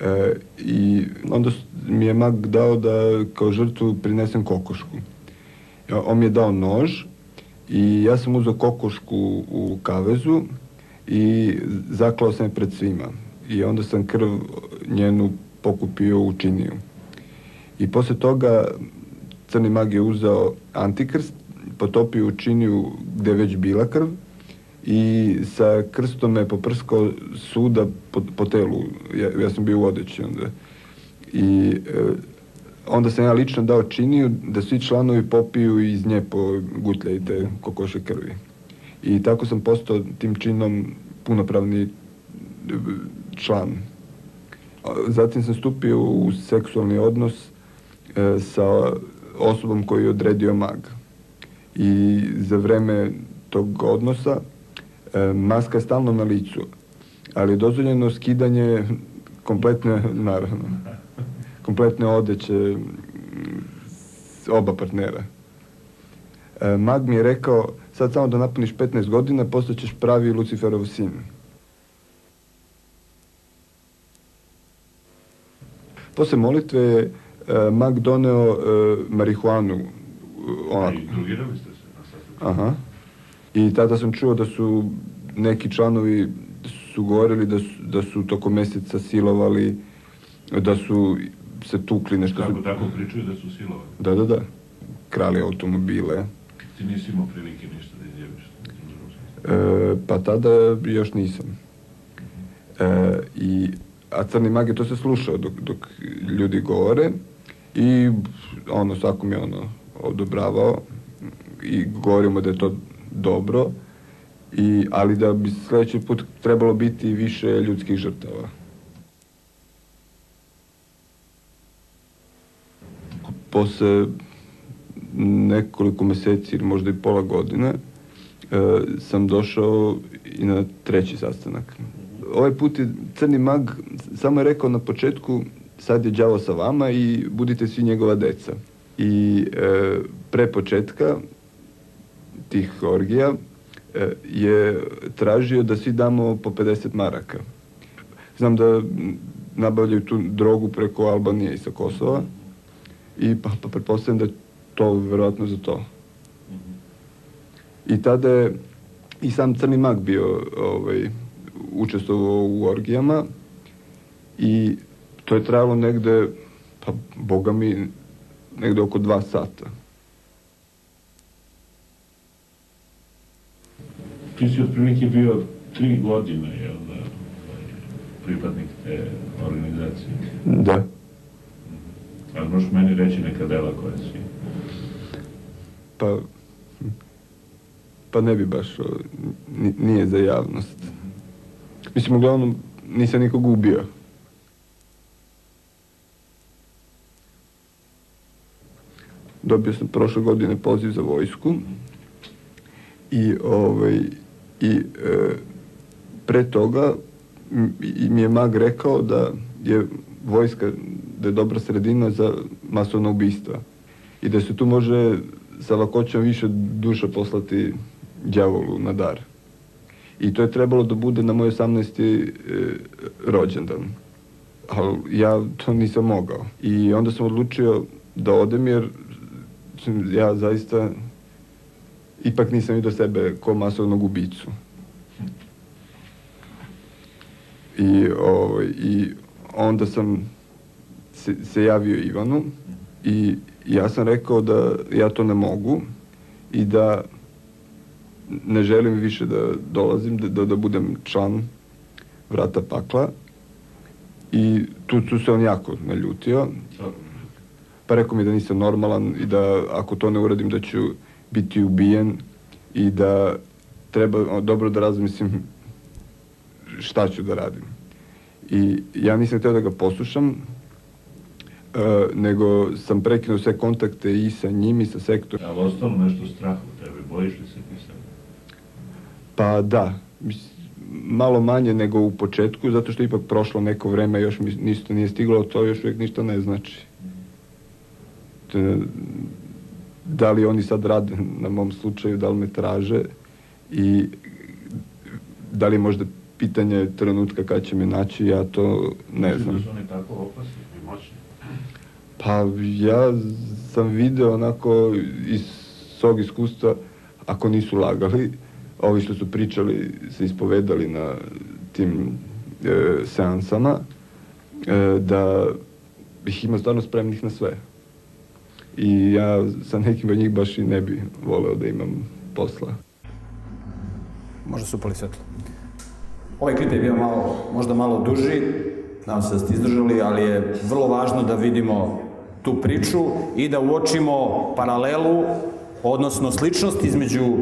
E, I onda mi je mag dao da kao žrtvu prinesem kokošku. On mi je dao nož i ja sam uzao kokošku u kavezu i zaklao sam je pred svima. I onda sam krv njenu pokupio u činiju. I posle toga crni mag je uzeo antikrst, potopio u činiju gde već bila krv i sa krstom me poprskao suda po, po telu. Ja, ja sam bio u odeći onda. I e, onda sam ja lično dao činiju da svi članovi popiju iz nje po gutljajte kokoše krvi. I tako sam postao tim činom punopravni član. Zatim sam stupio u seksualni odnos e, sa osobom koju je odredio mag. I za vreme tog odnosa e, maska je stalno na licu, ali je dozvoljeno skidanje kompletne, naravno, kompletne odeće oba partnera. E, mag mi je rekao, sad samo da napuniš 15 godina, postaćeš pravi Luciferov sin. Posle molitve je e, mag doneo e, marihuanu. Onako. I drugirali ste se na sastanku? Aha. I tada sam čuo da su neki članovi su govorili da su, da su tokom meseca silovali, da su se tukli nešto. Kako su... tako pričaju da su silovali? Da, da, da. Krali automobile. Ti nisi imao prilike ništa da izjaviš? E, pa tada još nisam. E, I a crni mag je to se slušao dok, dok ljudi govore i ono svakom je ono odobravao i govorimo da je to dobro i, ali da bi sledeći put trebalo biti više ljudskih žrtava. Posle nekoliko meseci ili možda i pola godine e, sam došao i na treći sastanak ovaj put je Crni mag samo je rekao na početku sad je đavo sa vama i budite svi njegova deca. I e, pre početka tih orgija e, je tražio da svi damo po 50 maraka. Znam da nabavljaju tu drogu preko Albanije i sa Kosova i pa, pa pretpostavljam da je to verovatno za to. I tada je i sam Crni mag bio ovaj, učestvovao u orgijama i to je trajalo negde, pa boga mi, negde oko dva sata. Ti si otprilike bio tri godine, jel da? pripadnik te organizacije. Da. Ali možeš meni reći neka dela koja si... Pa, pa ne bi baš, nije za javnost. Mislim, uglavnom, nisam nikog ubio. Dobio sam prošle godine poziv za vojsku i, ovaj, i e, pre toga mi je mag rekao da je vojska, da je dobra sredina za masovna ubistva i da se tu može sa lakoćom više duša poslati đavolu na dar. I to je trebalo da bude na moj 18. E, rođendan. Ali ja to nisam mogao. I onda sam odlučio da odem jer ja zaista ipak nisam vidio sebe ko masovnog ubicu. I, ovaj, i onda sam se, se javio Ivanu i ja sam rekao da ja to ne mogu i da ne želim više da dolazim, da, da, da budem član vrata pakla. I tu, tu se on jako naljutio. Pa rekao mi da nisam normalan i da ako to ne uradim da ću biti ubijen i da treba dobro da razmislim šta ću da radim. I ja nisam htio da ga poslušam, e, nego sam prekinuo sve kontakte i sa njim i sa sektorom. Ali ostalo nešto straha u tebi, bojiš li se? Pa da, malo manje nego u početku, zato što ipak prošlo neko vreme, još mi ništa nije stiglo, to još uvijek ništa ne znači. Da li oni sad rade na mom slučaju, da li me traže i da li možda pitanje trenutka kad će me naći, ja to ne Mislim znam. Da su oni tako opasni i moćni. Pa ja sam video onako iz svog iskustva, ako nisu lagali, ovi što su pričali, se ispovedali na tim e, seansama, e, da ih ima stvarno spremnih na sve. I ja sa nekim od njih baš i ne bi voleo da imam posla. Možda su upali svetlo. Ovaj klip je bio malo, možda malo duži, nadam se da ste izdržali, ali je vrlo važno da vidimo tu priču i da uočimo paralelu, odnosno sličnost između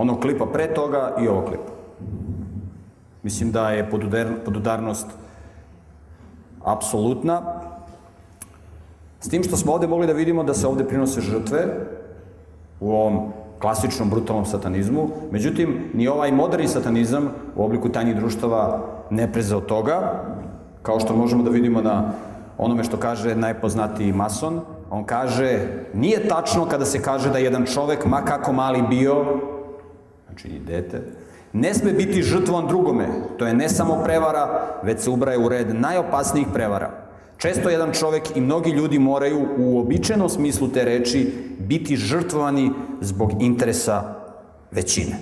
onog klipa pre toga i ovog klipa. Mislim da je podudar, podudarnost apsolutna. S tim što smo ovde mogli da vidimo da se ovde prinose žrtve u ovom klasičnom brutalnom satanizmu. Međutim, ni ovaj moderni satanizam u obliku tajnih društava ne preze od toga, kao što možemo da vidimo na onome što kaže najpoznatiji mason. On kaže, nije tačno kada se kaže da jedan čovek, ma kako mali bio, znači i dete, ne sme biti žrtvovan drugome. To je ne samo prevara, već se ubraje u red najopasnijih prevara. Često jedan čovek i mnogi ljudi moraju u običajnom smislu te reči biti žrtvovani zbog interesa većine.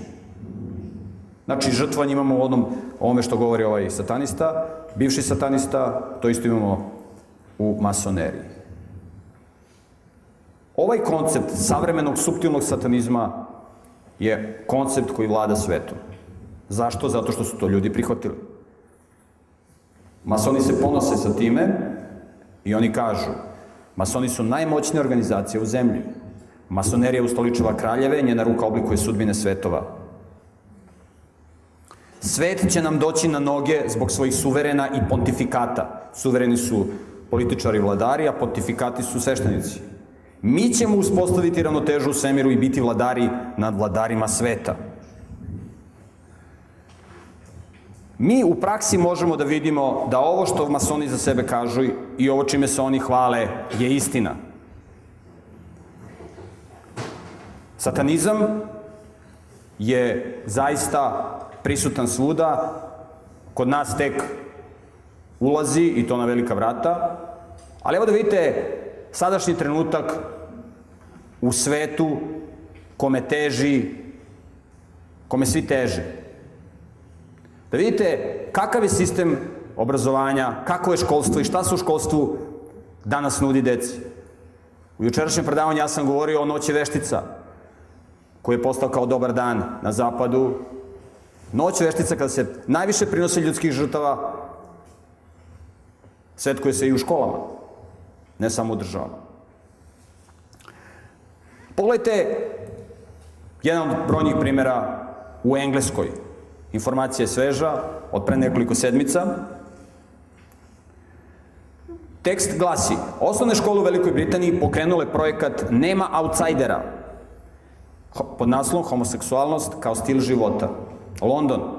Znači, žrtvovanje imamo u onom, ovome što govori ovaj satanista, bivši satanista, to isto imamo u masoneriji. Ovaj koncept savremenog subtilnog satanizma je koncept koji vlada svetom. Zašto? Zato što su to ljudi prihvatili. Masoni se ponose sa time i oni kažu masoni su najmoćnija organizacija u zemlji. Masonerija ustoličava kraljeve, njena ruka oblikuje sudbine svetova. Svet će nam doći na noge zbog svojih suverena i pontifikata. Suvereni su političari vladari, a pontifikati su sveštenici. Mi ćemo uspostaviti ravnotežu u svemiru i biti vladari nad vladarima sveta. Mi u praksi možemo da vidimo da ovo što masoni za sebe kažu i ovo čime se oni hvale je istina. Satanizam je zaista prisutan svuda, kod nas tek ulazi i to na velika vrata, ali evo da vidite sadašnji trenutak u svetu kome teži, kome svi teže. Da vidite kakav je sistem obrazovanja, kako je školstvo i šta se u školstvu danas nudi deci. U jučerašnjem predavanju ja sam govorio o noći veštica, koji je postao kao dobar dan na zapadu Noć veštica kada se najviše prinosi ljudskih žrtava svetkuje se i u školama, ne samo u državama. Pogledajte jedan od brojnih primjera u Engleskoj. Informacija je sveža, od pre nekoliko sedmica. Tekst glasi, osnovne škole u Velikoj Britaniji pokrenule projekat Nema outsidera, pod naslovom Homoseksualnost kao stil života. London.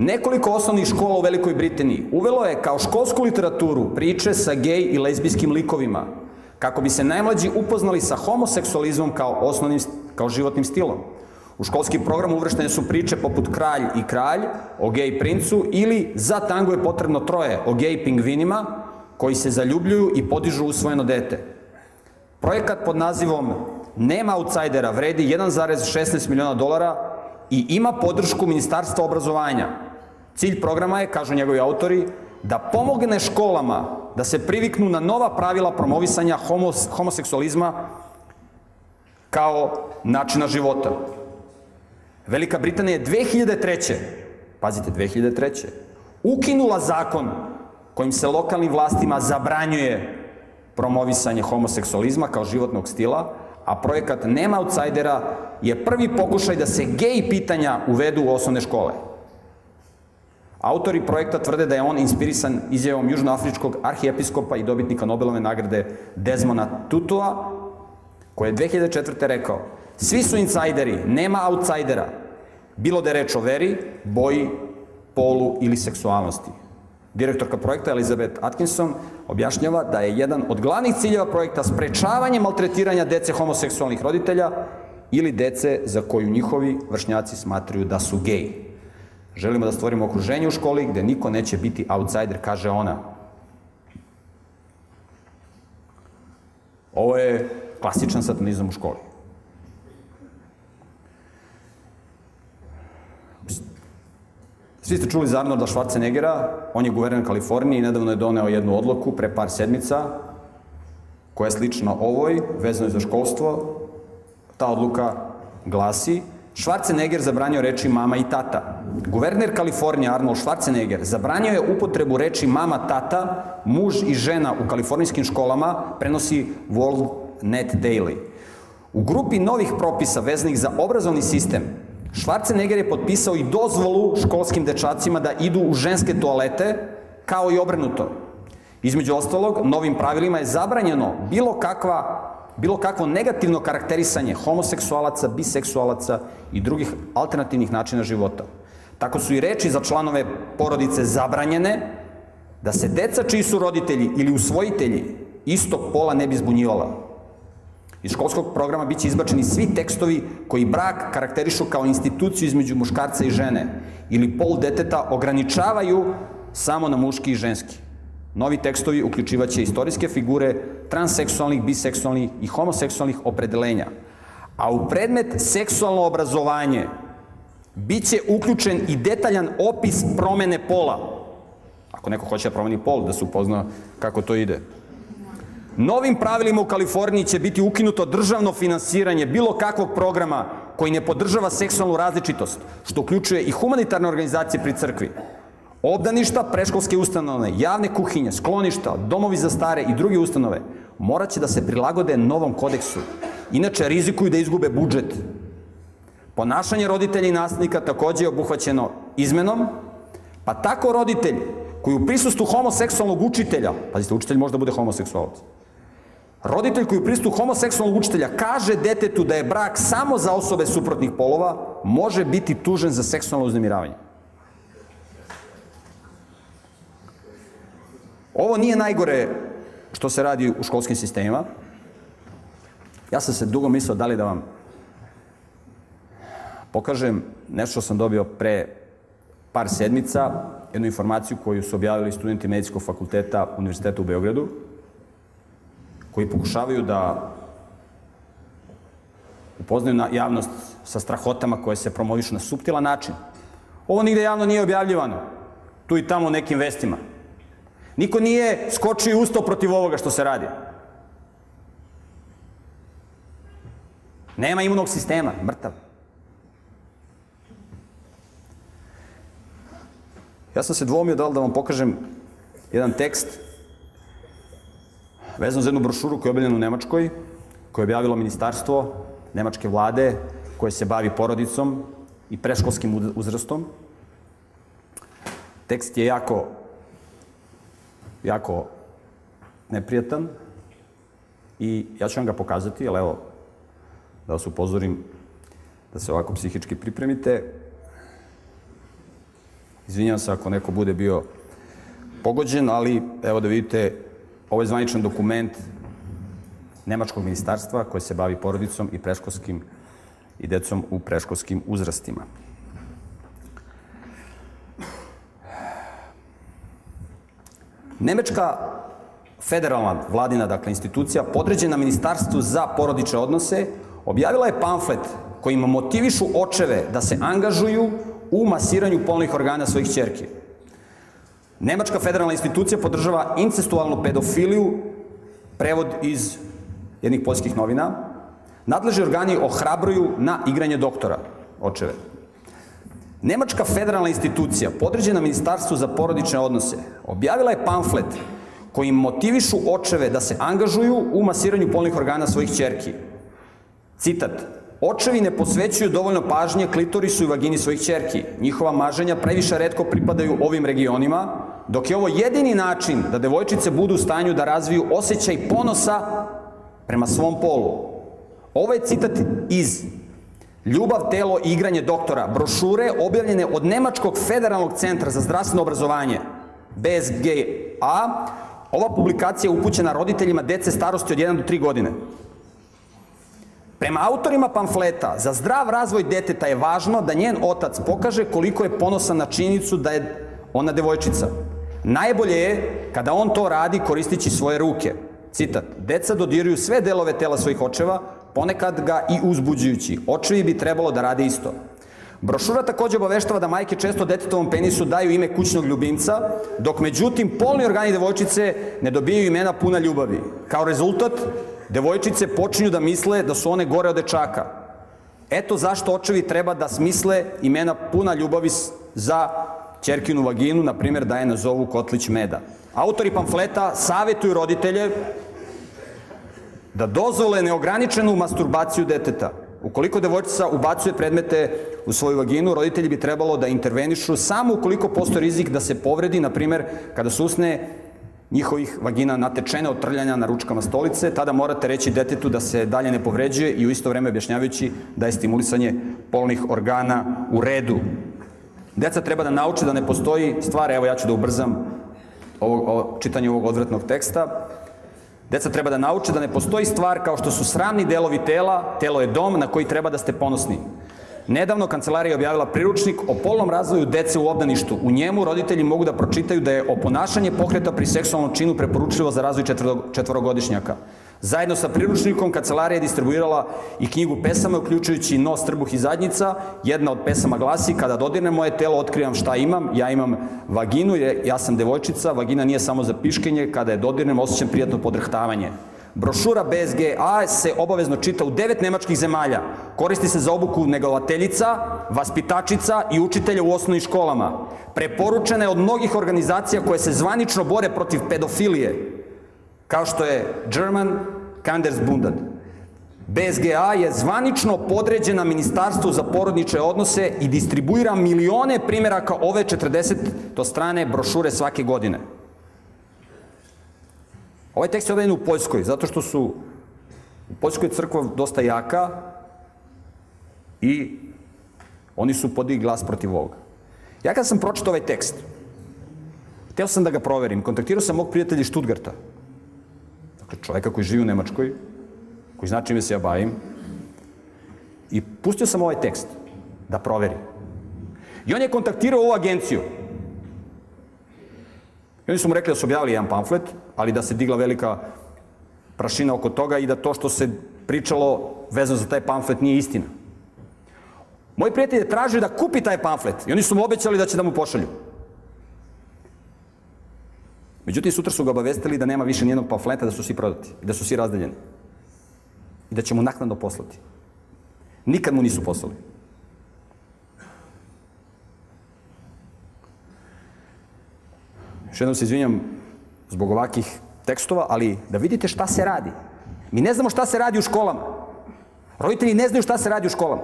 Nekoliko osnovnih škola u Velikoj Britaniji uvelo je kao školsku literaturu priče sa gej i lezbijskim likovima, kako bi se najmlađi upoznali sa homoseksualizmom kao osnovnim, kao životnim stilom. U školski program uvrštene su priče poput Kralj i kralj o gej princu ili Za tango je potrebno troje o gej pingvinima koji se zaljubljuju i podižu usvojeno dete. Projekat pod nazivom Nema outsidera vredi 1,16 miliona dolara i ima podršku Ministarstva obrazovanja. Cilj programa je, kažu njegovi autori, da pomogne školama da se priviknu na nova pravila promovisanja homos, homoseksualizma kao načina života. Velika Britanija je 2003. Pazite, 2003. ukinula zakon kojim se lokalnim vlastima zabranjuje promovisanje homoseksualizma kao životnog stila, a projekat Nema outsidera je prvi pokušaj da se gej pitanja uvedu u osnovne škole. Autori projekta tvrde da je on inspirisan izjavom južnoafričkog arhijepiskopa i dobitnika Nobelove nagrade Desmona Tutua, koji je 2004. rekao Svi su insajderi, nema outsidera, bilo da je reč o veri, boji, polu ili seksualnosti. Direktorka projekta Elizabeth Atkinson objašnjava da je jedan od glavnih ciljeva projekta sprečavanje maltretiranja dece homoseksualnih roditelja ili dece za koju njihovi vršnjaci smatruju da su geji. Želimo da stvorimo okruženje u školi gde niko neće biti outsider, kaže ona. Ovo je klasičan satanizam u školi. Svi ste čuli za Arnolda Schwarzeneggera, on je guverner Kalifornije i nedavno je doneo jednu odluku pre par sedmica koja je slična ovoj, vezano je za školstvo. Ta odluka glasi Schwarzenegger zabranio reči mama i tata. Guverner Kalifornije Arnold Schwarzenegger zabranio je upotrebu reči mama, tata, muž i žena u kalifornijskim školama, prenosi World Net Daily. U grupi novih propisa vezanih za obrazovni sistem, Schwarzenegger je potpisao i dozvolu školskim dečacima da idu u ženske toalete, kao i obrnuto. Između ostalog, novim pravilima je zabranjeno bilo kakva bilo kakvo negativno karakterisanje homoseksualaca, biseksualaca i drugih alternativnih načina života. Tako su i reči za članove porodice zabranjene, da se deca čiji su roditelji ili usvojitelji istog pola ne bi zbunjivala. Iz školskog programa biće izbačeni svi tekstovi koji brak karakterišu kao instituciju između muškarca i žene ili pol deteta ograničavaju samo na muški i ženski. Novi tekstovi uključivaće istorijske figure transseksualnih, biseksualnih i homoseksualnih opredelenja. A u predmet seksualno obrazovanje biće uključen i detaljan opis promene pola. Ako neko hoće da promeni pol, da se upozna kako to ide. Novim pravilima u Kaliforniji će biti ukinuto državno finansiranje bilo kakvog programa koji ne podržava seksualnu različitost, što uključuje i humanitarne organizacije pri crkvi. Obdaništa, preškolske ustanove, javne kuhinje, skloništa, domovi za stare i druge ustanove moraće da se prilagode novom kodeksu. Inače, rizikuju da izgube budžet. Ponašanje roditelja i nastavnika takođe je obuhvaćeno izmenom, pa tako roditelj koji u prisustvu homoseksualnog učitelja, pazite, učitelj može da bude homoseksualac, roditelj koji u prisustvu homoseksualnog učitelja kaže detetu da je brak samo za osobe suprotnih polova, može biti tužen za seksualno uznemiravanje. Ovo nije najgore što se radi u školskim sistemima. Ja sam se dugo mislio da li da vam pokažem nešto što sam dobio pre par sedmica, jednu informaciju koju su objavili studenti Medicinskog fakulteta Univerziteta u Beogradu, koji pokušavaju da upoznaju na javnost sa strahotama koje se promovišu na subtilan način. Ovo nigde javno nije objavljivano, tu i tamo nekim vestima. Niko nije skočio i ustao protiv ovoga što se radi. Nema imunog sistema, mrtav. Ja sam se dvomio da li da vam pokažem jedan tekst vezano za jednu brošuru koja je objavljena u Nemačkoj, koju je objavilo ministarstvo nemačke vlade koje se bavi porodicom i preškolskim uzrastom. Tekst je jako, jako neprijatan i ja ću vam ga pokazati, ali evo, da vas upozorim da se ovako psihički pripremite. Izvinjam se ako neko bude bio pogođen, ali evo da vidite, ovo je zvaničan dokument Nemačkog ministarstva koje se bavi porodicom i preškolskim i decom u preškolskim uzrastima. Nemečka federalna vladina dakle, institucija podređena Ministarstvu za porodične odnose objavila je pamflet kojima motivišu očeve da se angažuju u masiranju polnih organa svojih čerki. Nemačka federalna institucija podržava incestualnu pedofiliju, prevod iz jednih poljskih novina. Nadležni organi ohrabruju na igranje doktora, očeve. Nemačka federalna institucija, podređena Ministarstvu za porodične odnose, objavila je pamflet kojim motivišu očeve da se angažuju u masiranju polnih organa svojih čerki. Citat. Očevi ne posvećuju dovoljno pažnje klitorisu i vagini svojih čerki. Njihova maženja previše redko pripadaju ovim regionima, dok je ovo jedini način da devojčice budu u stanju da razviju osjećaj ponosa prema svom polu. Ovo je citat iz Ljubav, telo i igranje doktora, brošure objavljene od Nemačkog federalnog centra za zdravstveno obrazovanje, BSGA. Ova publikacija je upućena roditeljima dece starosti od 1 do 3 godine. Prema autorima pamfleta, za zdrav razvoj deteta je važno da njen otac pokaže koliko je ponosan na činjenicu da je ona devojčica. Najbolje je kada on to radi koristići svoje ruke. Citat, deca dodiruju sve delove tela svojih očeva, ponekad ga i uzbuđujući. Očevi bi trebalo da rade isto. Brošura takođe obaveštava da majke često detetovom penisu daju ime kućnog ljubimca, dok međutim polni organi devojčice ne dobijaju imena puna ljubavi. Kao rezultat, devojčice počinju da misle da su one gore od dečaka. Eto zašto očevi treba da smisle imena puna ljubavi za čerkinu vaginu, na primjer da je nazovu Kotlić Meda. Autori pamfleta savetuju roditelje da dozvole neograničenu masturbaciju deteta. Ukoliko devojčica ubacuje predmete u svoju vaginu, roditelji bi trebalo da intervenišu samo ukoliko postoji rizik da se povredi, na primer, kada se usne njihovih vagina natečene od trljanja na ručkama stolice, tada morate reći detetu da se dalje ne povređuje i u isto vreme objašnjavajući da je stimulisanje polnih organa u redu. Deca treba da nauče da ne postoji stvar, evo ja ću da ubrzam ovo, ovo, čitanje ovog odvratnog teksta, Deca treba da nauče da ne postoji stvar kao što su sramni delovi tela, telo je dom na koji treba da ste ponosni. Nedavno kancelarija je objavila priručnik o polnom razvoju dece u obdaništu. U njemu roditelji mogu da pročitaju da je oponašanje pokreta pri seksualnom činu preporučljivo za razvoj četvorogodišnjaka. Zajedno sa priručnikom kancelarija je distribuirala i knjigu pesama, uključujući Nos, trbuh i zadnjica. Jedna od pesama glasi, kada dodirne moje telo, otkrivam šta imam. Ja imam vaginu, ja sam devojčica, vagina nije samo za piškenje, kada je dodirnem, osjećam prijatno podrhtavanje. Brošura BSGA se obavezno čita u devet nemačkih zemalja. Koristi se za obuku negovateljica, vaspitačica i učitelja u osnovnim školama. Preporučena je od mnogih organizacija koje se zvanično bore protiv pedofilije, kao što je German Kandelsbundet. BSGA je zvanično podređena Ministarstvu za porodniče odnose i distribuira milione primjeraka ove 40 to strane brošure svake godine. Ovaj tekst je objavljen u Poljskoj, zato što su u Poljskoj crkva dosta jaka i oni su podigli glas protiv ovoga. Ja kad sam pročitao ovaj tekst, hteo sam da ga proverim, kontaktirao sam mog prijatelja iz Stuttgarta, dakle čoveka koji živi u Nemačkoj, koji zna čime se ja bavim, i pustio sam ovaj tekst da proveri. I on je kontaktirao ovu agenciju, I oni su mu rekli da su objavili jedan pamflet, ali da se digla velika prašina oko toga i da to što se pričalo vezano za taj pamflet nije istina. Moj prijatelj je tražio da kupi taj pamflet i oni su mu obećali da će da mu pošalju. Međutim, sutra su ga obavestili da nema više nijednog pamfleta, da su svi prodati, da su svi razdeljeni. I da će mu naknadno poslati. Nikad mu nisu poslali. Još jednom se izvinjam zbog ovakih tekstova, ali da vidite šta se radi. Mi ne znamo šta se radi u školama. Roditelji ne znaju šta se radi u školama.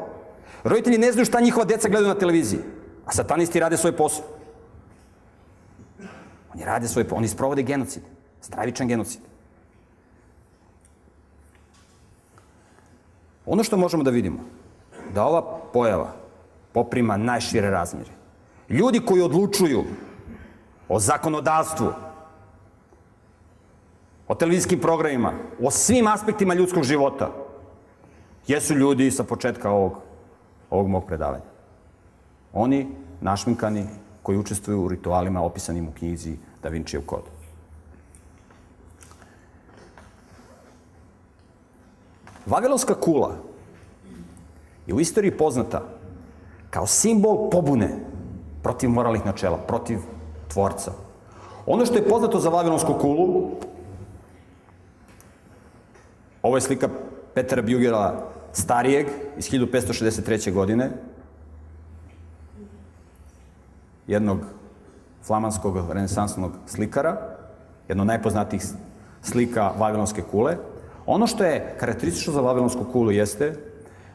Roditelji ne znaju šta njihova deca gledaju na televiziji. A satanisti rade svoj posao. Oni rade svoj. Oni sprovode genocid. Stravičan genocid. Ono što možemo da vidimo, da ova pojava poprima najšire razmjere. Ljudi koji odlučuju o zakonodavstvu, o televizijskim programima, o svim aspektima ljudskog života, jesu ljudi sa početka ovog, ovog mog predavanja. Oni, našminkani, koji učestvuju u ritualima opisanim u knjizi Da Vincijev kod. Vavilonska kula je u istoriji poznata kao simbol pobune protiv moralnih načela, protiv tvorca. Ono što je poznato za Vavilonsku kulu, ovo je slika Petra Bjugera starijeg iz 1563. godine, jednog flamanskog renesansnog slikara, jedno od najpoznatijih slika Vavilonske kule. Ono što je karakteristično za Vavilonsku kulu jeste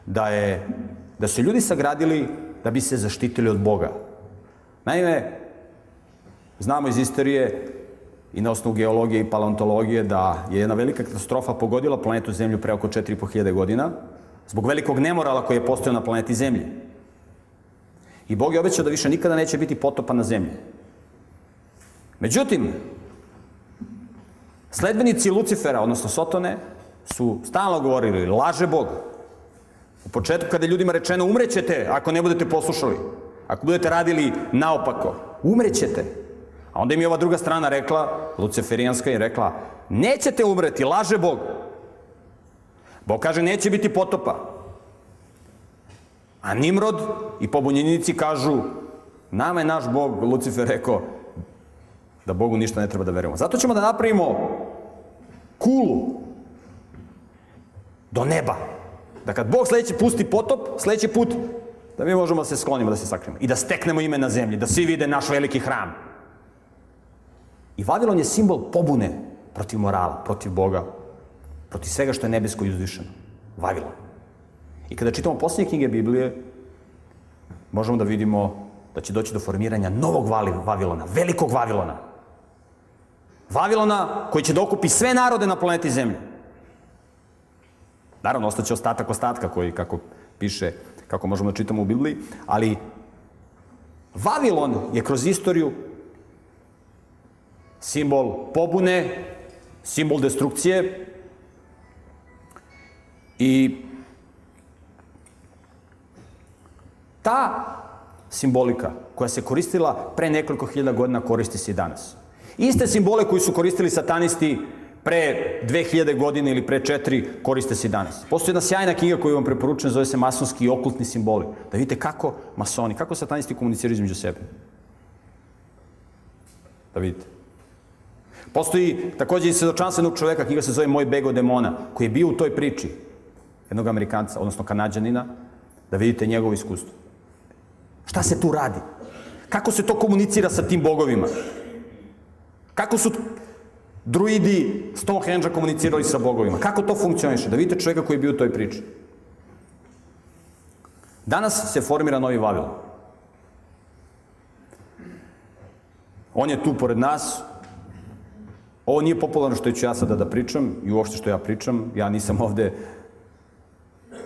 da, je, da su ljudi sagradili da bi se zaštitili od Boga. Naime, znamo iz istorije i na osnovu geologije i paleontologije da je jedna velika katastrofa pogodila planetu Zemlju pre oko 4500 godina, zbog velikog nemorala koji je postojao na planeti Zemlji. I Bog je obećao da više nikada neće biti potopa na Zemlji. Međutim, sledbenici Lucifera, odnosno Sotone, su stalno govorili, laže Bog. U početku kada je ljudima rečeno umrećete ako ne budete poslušali, ako budete radili naopako, umrećete. A onda im je ova druga strana rekla, Luciferijanska je rekla, nećete umreti, laže Bog. Bog kaže, neće biti potopa. A Nimrod i pobunjenici kažu, nama je naš Bog, Lucifer rekao, da Bogu ništa ne treba da verujemo. Zato ćemo da napravimo kulu do neba. Da kad Bog sledeći pusti potop, sledeći put, da mi možemo da se sklonimo, da se sakrijemo. I da steknemo ime na zemlji, da svi vide naš veliki hram. I Vavilon je simbol pobune protiv morala, protiv Boga, protiv svega što je nebesko i uzvišeno. Vavilon. I kada čitamo posljednje knjige Biblije, možemo da vidimo da će doći do formiranja novog Vavilona, velikog Vavilona. Vavilona koji će da okupi sve narode na planeti Zemlje. Naravno, ostaće ostatak ostatka koji, kako piše, kako možemo da čitamo u Bibliji, ali Vavilon je kroz istoriju simbol pobune, simbol destrukcije i ta simbolika koja se koristila pre nekoliko hiljada godina koristi se i danas. Iste simbole koji su koristili satanisti pre 2000 godine ili pre 4 koriste se i danas. Postoji jedna sjajna knjiga koju vam preporučujem, zove se Masonski i okultni simboli. Da vidite kako masoni, kako satanisti komuniciraju između sebe. Da vidite. Postoji takođe i svedočanstvo jednog čoveka, knjiga se zove Moj beg od demona, koji je bio u toj priči jednog Amerikanca, odnosno Kanadžanina, da vidite njegovo iskustvo. Šta se tu radi? Kako se to komunicira sa tim bogovima? Kako su druidi Stonehenge-a komunicirali sa bogovima? Kako to funkcioniše? Da vidite čovjeka koji je bio u toj priči. Danas se formira novi Vavilon. On je tu pored nas. Ovo nije popularno što ću ja sada da pričam i uopšte što ja pričam. Ja nisam ovde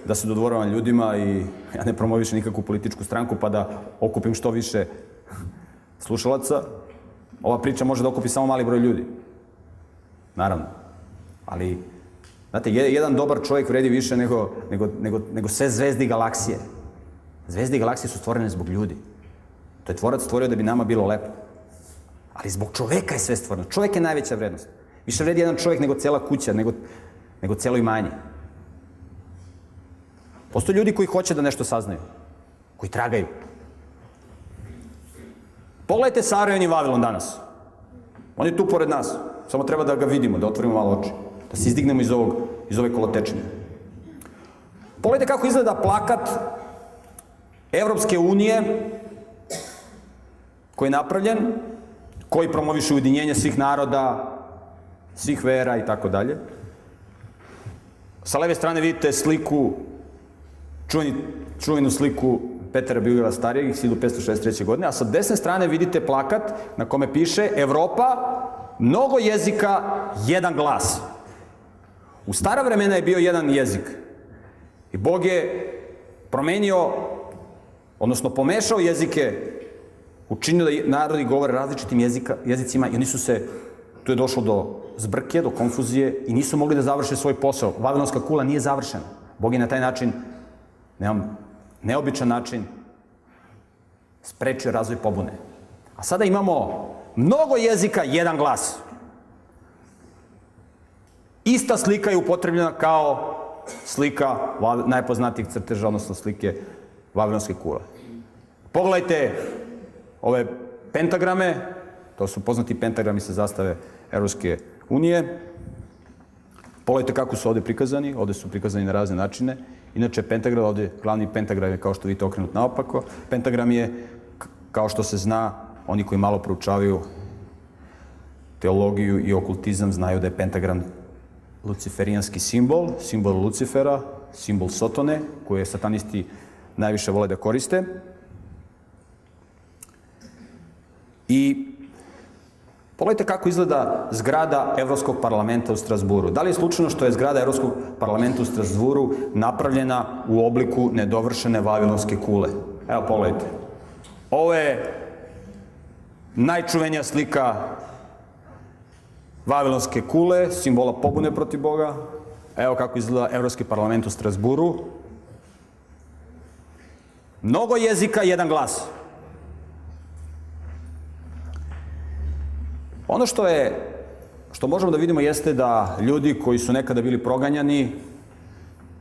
da se dodvoravam ljudima i ja ne promovišem nikakvu političku stranku pa da okupim što više slušalaca. Ova priča može da okupi samo mali broj ljudi. Naravno. Ali, znate, jedan dobar čovjek vredi više nego, nego, nego, nego sve zvezdi galaksije. Zvezde i galaksije su stvorene zbog ljudi. To je tvorac stvorio da bi nama bilo lepo. Ali zbog čoveka je sve stvoreno. Čovek je najveća vrednost. Više vredi jedan čovjek nego cela kuća, nego, nego celo imanje. Postoje ljudi koji hoće da nešto saznaju, koji tragaju. Pogledajte Sarajevo i Vavilon danas. On je tu pored nas. Samo treba da ga vidimo, da otvorimo malo oči. Da se izdignemo iz, ovog, iz ove kolotečine. Pogledajte kako izgleda plakat Evropske unije koji je napravljen, koji promoviše ujedinjenje svih naroda, svih vera i tako dalje. Sa leve strane vidite sliku, čuveni, čuvenu sliku Petra Biljeva starijeg iz 1563. godine, a sa desne strane vidite plakat na kome piše Evropa, mnogo jezika, jedan glas. U stara vremena je bio jedan jezik. I Bog je promenio, odnosno pomešao jezike, učinio da narodi govore različitim jezika, jezicima i oni su se, tu je došlo do zbrke, do konfuzije i nisu mogli da završe svoj posao. Vavilonska kula nije završena. Bog je na taj način, nemam, neobičan način, sprečio razvoj pobune. A sada imamo mnogo jezika, jedan glas. Ista slika je upotrebljena kao slika najpoznatijih crteža, odnosno slike Vavilonske kule. Pogledajte ove pentagrame, to su poznati pentagrami sa zastave Evropske unije. Pogledajte kako su ovde prikazani, ovde su prikazani na razne načine. Inače, pentagram, ovde glavni pentagram je kao što vidite okrenut naopako. Pentagram je, kao što se zna, oni koji malo proučavaju teologiju i okultizam znaju da je pentagram luciferijanski simbol, simbol Lucifera, simbol Sotone, koje satanisti najviše vole da koriste. I pogledajte kako izgleda zgrada Evropskog parlamenta u Strasburu. Da li je slučajno što je zgrada Evropskog parlamenta u Strasburu napravljena u obliku nedovršene vavilonske kule? Evo, pogledajte. Ovo je najčuvenija slika Vavilonske kule, simbola pobune protiv Boga. Evo kako izgleda Evropski parlament u Strasburu. Mnogo jezika, jedan glas. Ono što je, što možemo da vidimo jeste da ljudi koji su nekada bili proganjani,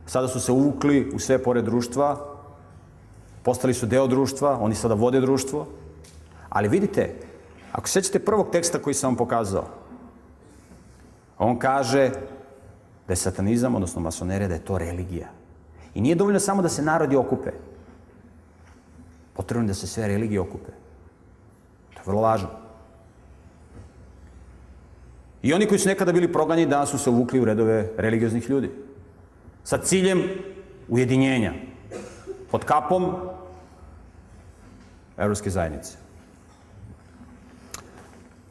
sada su se uvukli u sve pore društva, postali su deo društva, oni sada vode društvo. Ali vidite, ako sećate prvog teksta koji sam vam pokazao, on kaže da je satanizam, odnosno masonerija, da je to religija. I nije dovoljno samo da se narodi okupe. Potrebno je da se sve religije okupe. To je vrlo važno. I oni koji su nekada bili proganjeni, danas su se uvukli u redove religioznih ljudi. Sa ciljem ujedinjenja. Pod kapom Evropske zajednice.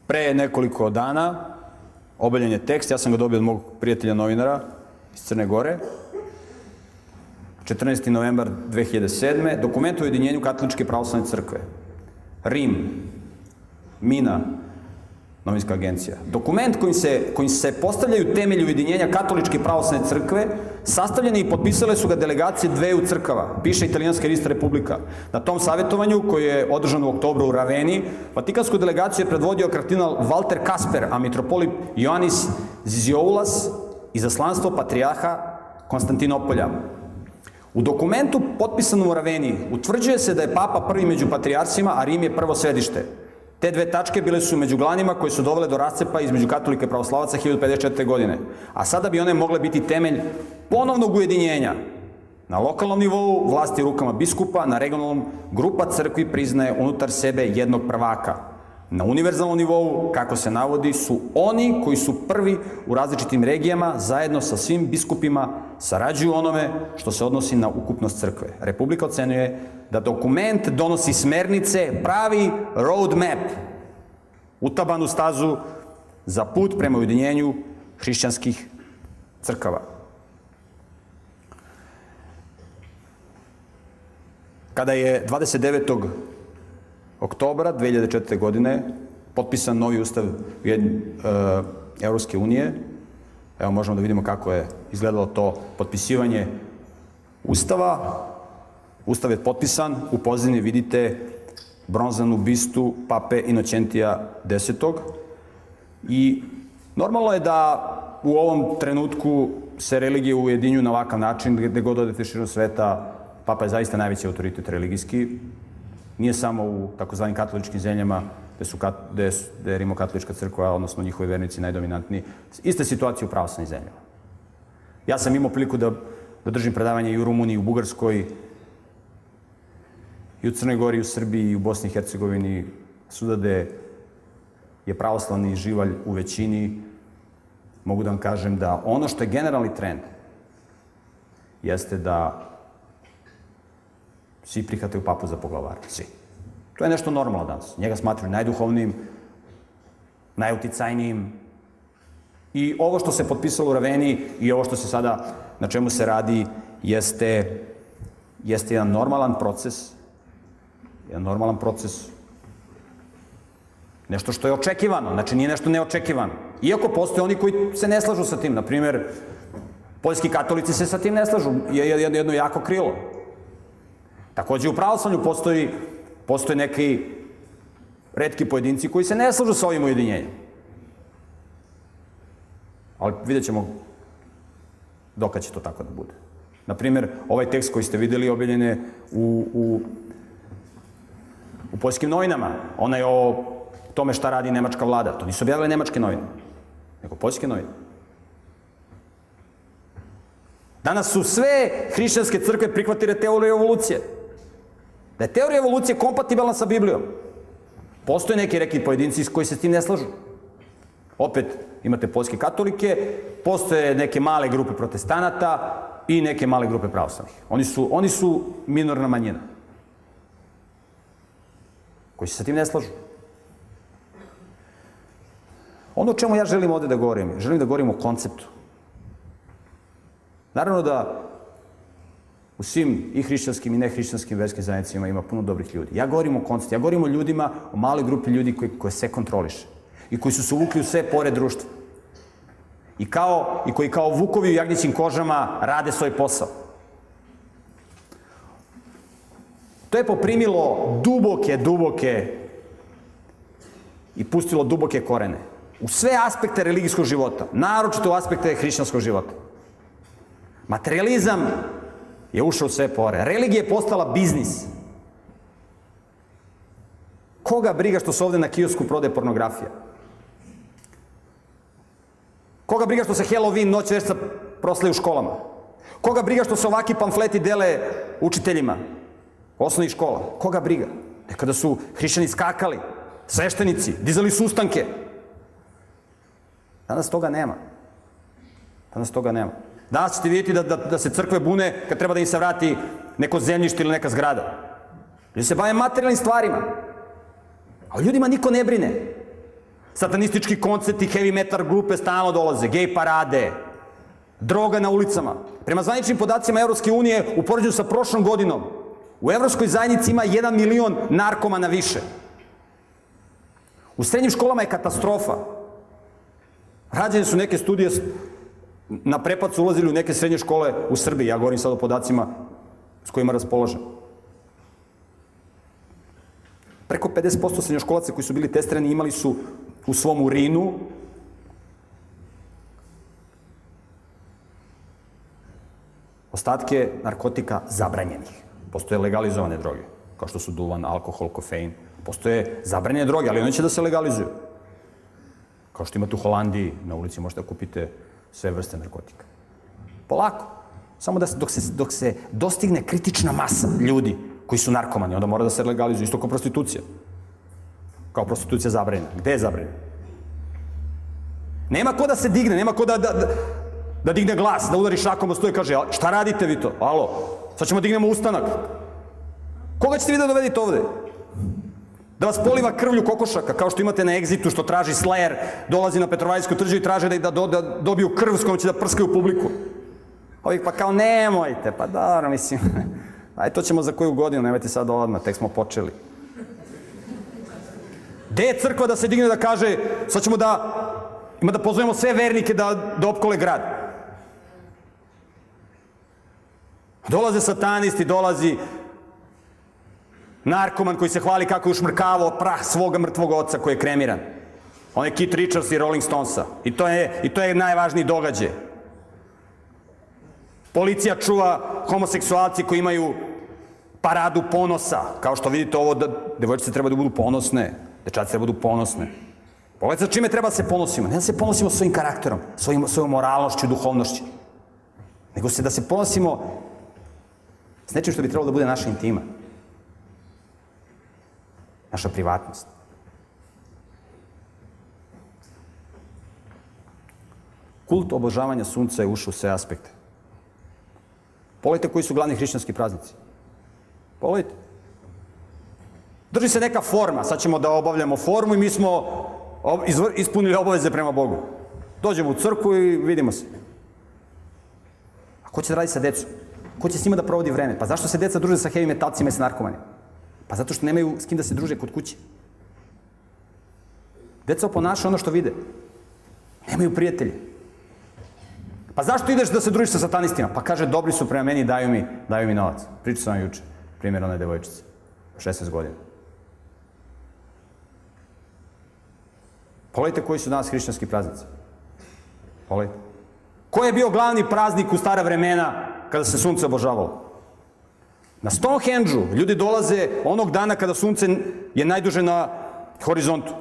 Pre nekoliko dana objavljen je tekst, ja sam ga dobio od mog prijatelja novinara iz Crne Gore, 14. novembar 2007. Dokument o ujedinjenju Katoličke pravoslavne crkve. Rim, Mina, novinska agencija. Dokument kojim se, kojim se postavljaju temelji ujedinjenja Katoličke pravoslavne crkve, sastavljene i potpisale su ga delegacije dveju crkava, piše Italijanska lista Republika. Na tom savjetovanju, koje je održano u oktobru u Raveni, Vatikansku delegaciju je predvodio kardinal Walter Kasper, a mitropolit Ioannis Zizioulas, izaslanstvo patrijaha Konstantinopolja. U dokumentu potpisanom u Raveni utvrđuje se da je papa prvi među patrijarcima, a Rim je prvo središte. Te dve tačke bile su među glanima koje su dovele do rascepa između katolike i pravoslavaca 1054. godine. A sada bi one mogle biti temelj ponovnog ujedinjenja. Na lokalnom nivou vlasti rukama biskupa, na regionalnom grupa crkvi priznaje unutar sebe jednog prvaka. Na univerzalnom nivou, kako se navodi, su oni koji su prvi u različitim regijama zajedno sa svim biskupima sarađuju onome što se odnosi na ukupnost crkve. Republika ocenuje da dokument donosi smernice, pravi roadmap, utabanu stazu za put prema ujedinjenju hrišćanskih crkava. Kada je 29. oktobra 2004. godine potpisan novi ustav uh, Evropske unije, evo možemo da vidimo kako je izgledalo to potpisivanje ustava, Ustav je potpisan, u pozadini vidite bronzanu bistu pape Inoćentija X. I normalno je da u ovom trenutku se religije ujedinju na ovakav način, gde god odete širom sveta, papa je zaista najveći autoritet religijski. Nije samo u takozvanim katoličkim zemljama, gde, su, gde, gde je rimokatolička crkva, odnosno njihovi vernici najdominantniji. Iste situacije u pravoslavnim zemljama. Ja sam imao priliku da, da držim predavanje i u Rumuniji, i u Bugarskoj, i u Crnoj Gori, i u Srbiji, i u Bosni i Hercegovini, sudade je pravoslavni živalj u većini, mogu da vam kažem da ono što je generalni trend jeste da svi prihvataju papu za poglavara. Svi. To je nešto normalno danas. Njega smatraju najduhovnijim, najuticajnijim. I ovo što se potpisalo u Raveni i ovo što se sada, na čemu se radi, jeste, jeste jedan normalan proces, jedan normalan proces Nešto što je očekivano, znači nije nešto neočekivano. Iako postoje oni koji se ne slažu sa tim, na primer, poljski katolici se sa tim ne slažu, je jedno jako krilo. Takođe u pravoslavlju postoji, postoje neki redki pojedinci koji se ne slažu sa ovim ujedinjenjem. Ali vidjet ćemo dokad će to tako da bude. Naprimer, ovaj tekst koji ste videli objavljen je u, u, u poljskim novinama. Ona je o tome šta radi nemačka vlada. To nisu objavile nemačke novine, nego poljske novine. Danas su sve hrišćanske crkve prihvatile teoriju evolucije. Da je teorija evolucije kompatibilna sa Biblijom. Postoje neki reki pojedinci koji se s tim ne slažu. Opet imate poljske katolike, postoje neke male grupe protestanata i neke male grupe pravoslavnih. Oni su, oni su minorna manjina. Koji se sa tim ne slažu. Ono o čemu ja želim ovde da govorim, želim da govorim o konceptu. Naravno da u svim i hrišćanskim i nehrišćanskim verskim zajednicama ima puno dobrih ljudi. Ja govorim o konceptu, ja govorim o ljudima, o maloj grupi ljudi koji, koje sve kontroliše i koji su se uvukli u sve pore društva. I, kao, I koji kao vukovi u jagnjećim kožama rade svoj posao. To je poprimilo duboke, duboke i pustilo duboke korene u sve aspekte religijskog života, naročito u aspekte hrišćanskog života. Materializam je ušao u sve pore. Religija je postala biznis. Koga briga što se ovde na kiosku prode pornografija? Koga briga što se Halloween noć vešca proslaje u školama? Koga briga što se ovaki pamfleti dele učiteljima osnovnih škola? Koga briga? Nekada su hrišćani skakali, sveštenici, dizali sustanke. Danas toga nema. Danas toga nema. Danas ćete vidjeti da, da, da se crkve bune kad treba da im se vrati neko zemljište ili neka zgrada. Ljudi se bave materijalnim stvarima. A ljudima niko ne brine. Satanistički koncerti, heavy metal grupe stalno dolaze, gej parade, droga na ulicama. Prema zvaničnim podacima Evropske unije, u poređenju sa prošlom godinom, u Evropskoj zajednici ima 1 milion narkomana više. U srednjim školama je katastrofa. Rađene su neke studije, na prepad su ulazili u neke srednje škole u Srbiji, ja govorim sad o podacima s kojima raspoložem. Preko 50% srednjoškolaca koji su bili testirani imali su u svom urinu ostatke narkotika zabranjenih. Postoje legalizovane droge, kao što su duvan, alkohol, kofein. Postoje zabranjene droge, ali one će da se legalizuju. Kao što imate u Holandiji, na ulici možete da kupite sve vrste narkotika. Polako. Samo da dok, se, dok se dostigne kritična masa ljudi koji su narkomani, onda mora da se legalizuju, isto kao prostitucija. Kao prostitucija zabranjena. Gde je zabranjena? Nema ko da se digne, nema ko da, da, da, da digne glas, da udari šakom o stoje i kaže, šta radite vi to? Alo, sad ćemo da dignemo ustanak. Koga ćete vi da dovedite ovde? Da vas poliva krvlju kokošaka, kao što imate na egzitu, što traži Slayer, dolazi na Petrovajsku trđu i traže da, da, da dobiju krv s kojom će da prskaju publiku. Ovi pa kao, nemojte, pa dobro, mislim, (laughs) aj to ćemo za koju godinu, nemojte sad odmah, tek smo počeli. Gde je crkva da se digne da kaže, sad ćemo da, ima da pozovemo sve vernike da, da opkole grad. Dolaze satanisti, dolazi Narkoman koji se hvali kako je ušmrkavao prah svoga mrtvog oca koji je kremiran. On je Kit Richards i Rolling Stonesa. I to je, i to je najvažniji događaj. Policija čuva homoseksualci koji imaju paradu ponosa. Kao što vidite ovo, da devojčice treba da budu ponosne, dečaci treba da budu ponosne. Pogledajte sa čime treba da se ponosimo. Ne da se ponosimo svojim karakterom, svojim, svojom moralnošću, duhovnošću. Nego se da se ponosimo s nečim što bi trebalo da bude naša intima naša privatnost. Kult obožavanja sunca je ušao u sve aspekte. Pogledajte koji su glavni hrišćanski praznici. Pogledajte. Drži se neka forma, sad ćemo da obavljamo formu i mi smo ispunili obaveze prema Bogu. Dođemo u crku i vidimo se. A ko će da radi sa decom? Ko će s njima da provodi vreme? Pa zašto se deca druže sa heavy metalcima i sa narkomanima? Pa zato što nemaju s kim da se druže kod kuće. Deca oponašaju ono što vide. Nemaju prijatelji. Pa zašto ideš da se družiš sa satanistima? Pa kaže, dobri su prema meni, daju mi, daju mi novac. Pričao sam vam juče, primjer one devojčice, 16 godina. Pogledajte koji su danas hrišćanski praznici. Pogledajte. Ko je bio glavni praznik u stara vremena kada se sunce obožavalo? Na Stonehenge-u ljudi dolaze onog dana kada sunce je najduže na horizontu.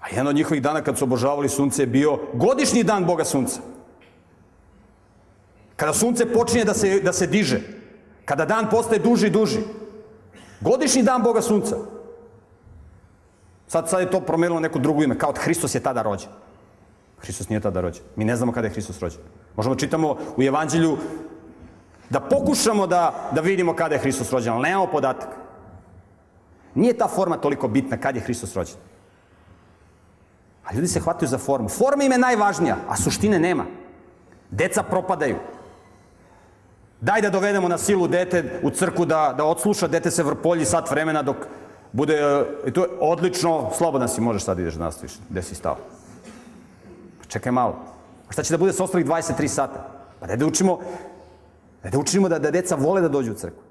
A jedan od njihovih dana kad su obožavali sunce je bio godišnji dan Boga sunca. Kada sunce počinje da se, da se diže. Kada dan postaje duži i duži. Godišnji dan Boga sunca. Sad, sad je to promenilo neko drugo ime, kao Hristos je tada rođen. Hristos nije tada rođen. Mi ne znamo kada je Hristos rođen. Možemo da čitamo u Evanđelju da pokušamo da, da vidimo kada je Hristos rođen, ali nemamo podatak. Nije ta forma toliko bitna kad je Hristos rođen. A ljudi se hvataju za formu. Forma im je najvažnija, a suštine nema. Deca propadaju. Daj da dovedemo na silu dete u crku da, da odsluša, dete se vrpolji sat vremena dok bude, i to je odlično, slobodan si, možeš sad ideš da nastaviš, gde si stao. Pa čekaj malo. A šta će da bude sa ostalih 23 sata? Pa da učimo, da da učimo da, da deca vole da dođu u crkvu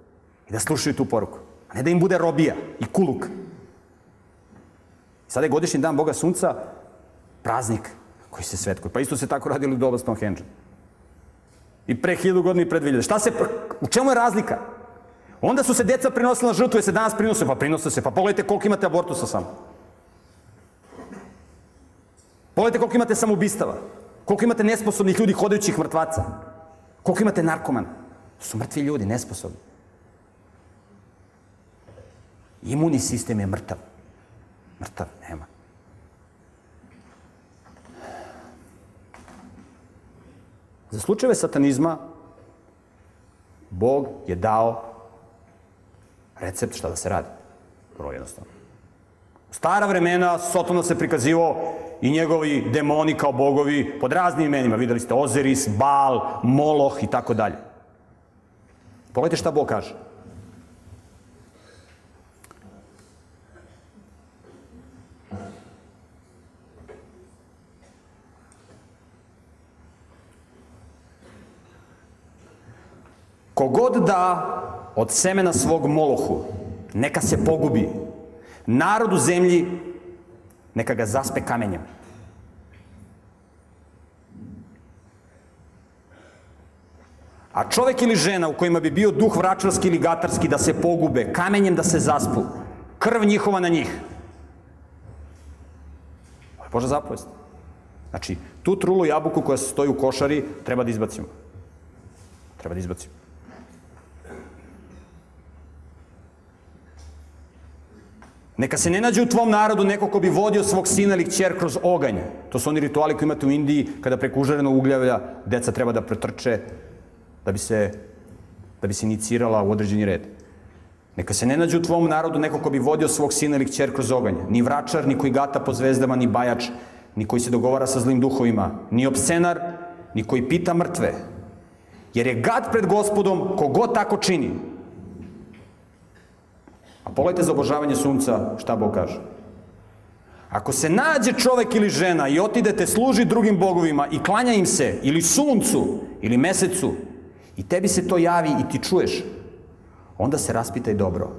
i da slušaju tu poruku. A ne da im bude robija i kuluk. Sada je godišnji dan Boga Sunca, praznik koji se svetkuje. Pa isto se tako radili u doba Stonehenge. I pre hiljadu godina i pre 2000. Šta se, u čemu je razlika? Onda su se deca prinosila na žrtvu, jer se danas prinose, pa prinose se. Pa pogledajte koliko imate abortusa samo. Pogledajte koliko imate samoubistava. Koliko imate nesposobnih ljudi, hodajućih mrtvaca. Koliko imate narkomana. To su mrtvi ljudi, nesposobni. Imunni sistem je mrtav. Mrtav, nema. Za slučajeve satanizma Bog je dao recept šta da se radi. Vrlo jednostavno. Stara vremena Sotona se prikazivao i njegovi demoni kao bogovi pod raznim imenima. Videli ste Ozeris, Bal, Moloh i tako dalje. Pogledajte šta Bog kaže. Kogod da od semena svog molohu, neka se pogubi. Narod u zemlji, neka ga zaspe kamenjem. A čovek ili žena u kojima bi bio duh vračarski ili gatarski da se pogube, kamenjem da se zaspu, krv njihova na njih. Ovo Boža zapovest. Znači, tu trulu jabuku koja stoji u košari treba da izbacimo. Treba da izbacimo. Neka se ne nađe u tvom narodu neko ko bi vodio svog sina ili kćer kroz oganj. To su oni rituali koji imate u Indiji kada preko užarenog ugljavlja deca treba da pretrče da bi se, da bi se inicirala u određeni red. Neka se ne nađe u tvom narodu neko ko bi vodio svog sina ili kćer kroz oganj. Ni vračar, ni koji gata po zvezdama, ni bajač, ni koji se dogovara sa zlim duhovima, ni opsenar, ni koji pita mrtve. Jer je gad pred gospodom kogod tako čini. A pogledajte za obožavanje sunca šta Bog kaže. Ako se nađe čovek ili žena i otidete služi drugim bogovima i klanja im se, ili suncu, ili mesecu, i tebi se to javi i ti čuješ, onda se raspitaj dobro.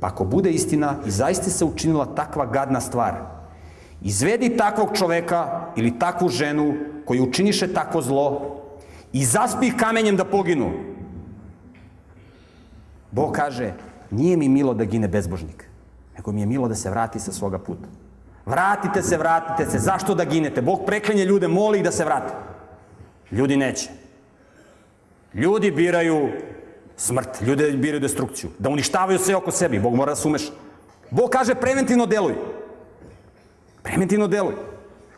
Pa ako bude istina i zaista se učinila takva gadna stvar, izvedi takvog čoveka ili takvu ženu koji učiniše takvo zlo i zaspi kamenjem da poginu. Bog kaže, Nije mi milo da gine bezbožnik, nego mi je milo da se vrati sa svoga puta. Vratite se, vratite se. Zašto da ginete? Bog preklenje ljude, moli ih da se vrate. Ljudi neće. Ljudi biraju smrt, ljudi biraju destrukciju, da uništavaju sve oko sebi. Bog mora da se umeša. Bog kaže preventivno deluj. Preventivno deluj.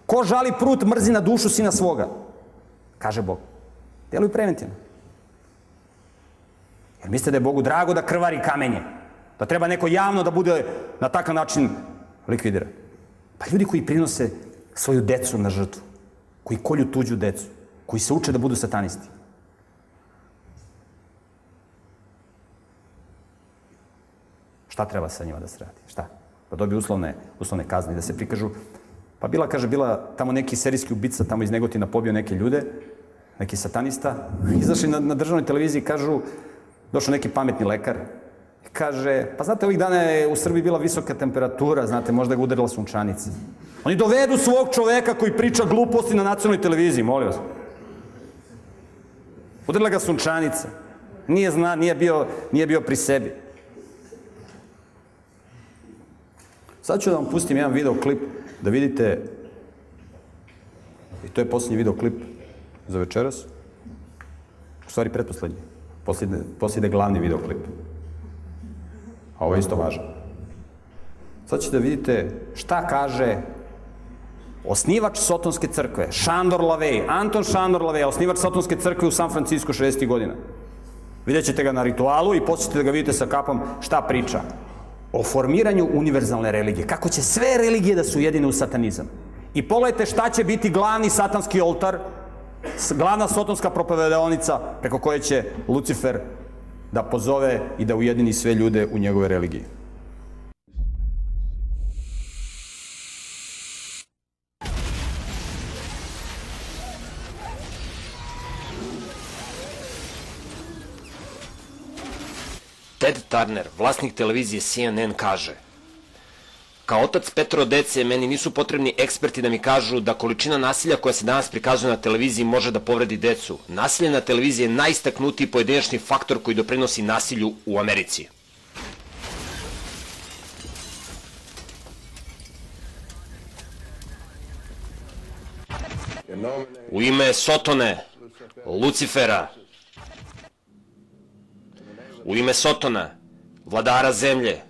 Ko žali prut, mrzi na dušu sina svoga. Kaže Bog. Deluju preventivno. Jer mislite da je Bogu drago da krvari kamenje? Da treba neko javno da bude na takav način likvidira? Pa ljudi koji prinose svoju decu na žrtvu, koji kolju tuđu decu, koji se uče da budu satanisti. Šta treba sa njima da se radi? Šta? Da dobiju uslovne, uslovne kazne i da se prikažu. Pa bila, kaže, bila tamo neki serijski ubica tamo iz Negotina pobio neke ljude, neki satanista. Izašli na, na državnoj televiziji kažu, došao neki pametni lekar, kaže, pa znate, ovih dana je u Srbiji bila visoka temperatura, znate, možda ga udarila sunčanica. Oni dovedu svog čoveka koji priča gluposti na nacionalnoj televiziji, molim vas. Udarila ga sunčanica. Nije zna, nije bio, nije bio pri sebi. Sad ću da vam pustim jedan videoklip da vidite, i to je posljednji videoklip za večeras, u stvari pretposlednji, posljedne, posljedne glavni videoklip. A ovo je isto važno. Sad ćete da vidite šta kaže osnivač Sotonske crkve, Šandor Lavej, Anton Šandor Lavej, osnivač Sotonske crkve u San Francisco 60. godina. Vidjet ćete ga na ritualu i posjetite da ga vidite sa kapom šta priča o formiranju univerzalne religije. Kako će sve religije da su jedine u satanizam. I pogledajte šta će biti glavni satanski oltar, glavna sotonska propovedaonica preko koje će Lucifer da pozove i da ujedini sve ljude u njegove religiji. Ted Turner, vlasnik televizije CNN, kaže Kao otac petro dece, meni nisu potrebni eksperti da mi kažu da količina nasilja koja se danas prikazuje na televiziji može da povredi decu. Nasilje na televiziji je najistaknutiji pojedinačni faktor koji doprinosi nasilju u Americi. U ime Sotone, Lucifera, u ime Sotona, vladara zemlje,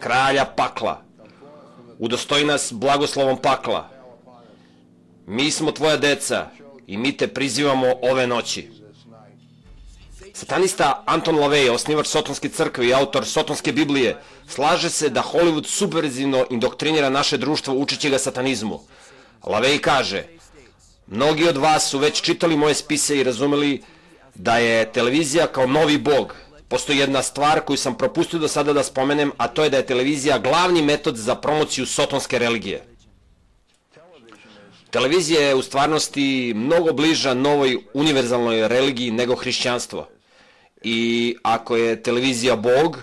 kralja pakla, udostoj nas blagoslovom pakla. Mi smo tvoja deca i mi te prizivamo ove noći. Satanista Anton Lavey, osnivač Sotonske crkve i autor Sotonske Biblije, slaže se da Hollywood subverzivno indoktrinira naše društvo učeći ga satanizmu. Lavey kaže, mnogi od vas su već čitali moje spise i razumeli da je televizija kao novi bog, postoji jedna stvar koju sam propustio do sada da spomenem, a to je da je televizija glavni metod za promociju sotonske religije. Televizija je u stvarnosti mnogo bliža novoj univerzalnoj religiji nego hrišćanstvo. I ako je televizija Bog,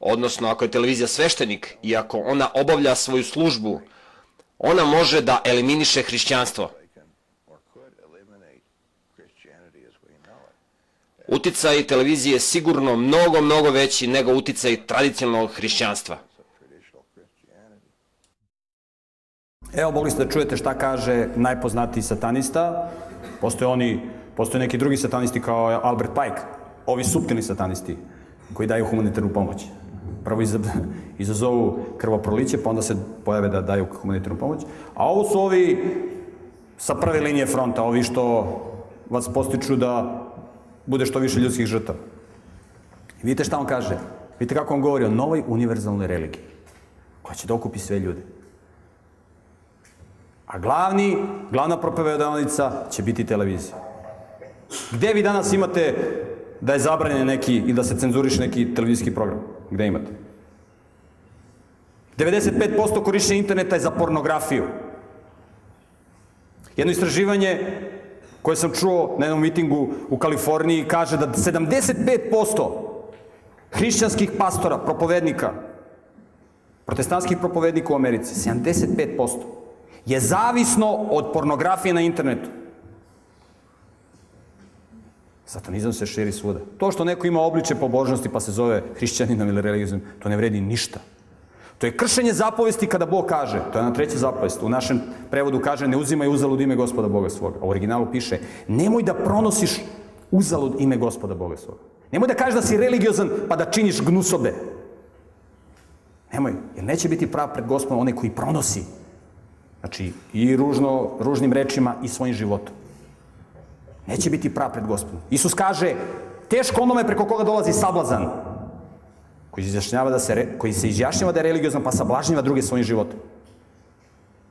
odnosno ako je televizija sveštenik i ako ona obavlja svoju službu, ona može da eliminiše hrišćanstvo. Uticaj televizije je sigurno mnogo, mnogo veći nego uticaj tradicionalnog hrišćanstva. Evo, mogli ste da čujete šta kaže najpoznatiji satanista. Postoje oni, postoje neki drugi satanisti kao Albert Pike, ovi suptilni satanisti koji daju humanitarnu pomoć. Prvo izazovu krvoproliće, pa onda se pojave da daju humanitarnu pomoć. A ovo su ovi sa prve linije fronta, ovi što vas postiču da bude što više ljudskih žrtava. Vidite šta on kaže. Vidite kako on govori o novoj univerzalnoj religiji koja će da okupi sve ljude. A glavni, glavna propovedaonica će biti televizija. Gde vi danas imate da je zabranjen neki i da se cenzuriše neki televizijski program? Gde imate? 95% korišćenja interneta je za pornografiju. Jedno istraživanje koje sam čuo na jednom mitingu u Kaliforniji kaže da 75% hrišćanskih pastora, propovednika, protestantskih propovednika u Americi, 75% je zavisno od pornografije na internetu. Satanizam se širi svuda. To što neko ima obliče pobožnosti pa se zove hrišćaninom ili religijom, to ne vredi ništa. To je kršenje zapovesti kada Bog kaže, to je na treća zapovest, u našem prevodu kaže ne uzimaj uzalud ime gospoda Boga svoga. U originalu piše nemoj da pronosiš uzalud ime gospoda Boga svoga. Nemoj da kažeš da si religiozan pa da činiš gnusobe. Nemoj, jer neće biti prav pred gospodom onaj koji pronosi Znači, i ružno, ružnim rečima i svojim životom. Neće biti prav pred gospodom. Isus kaže, teško onome preko koga dolazi sablazan, koji, izjašnjava da se, koji se izjašnjava da je religiozan, pa sablažnjava druge svojim životom.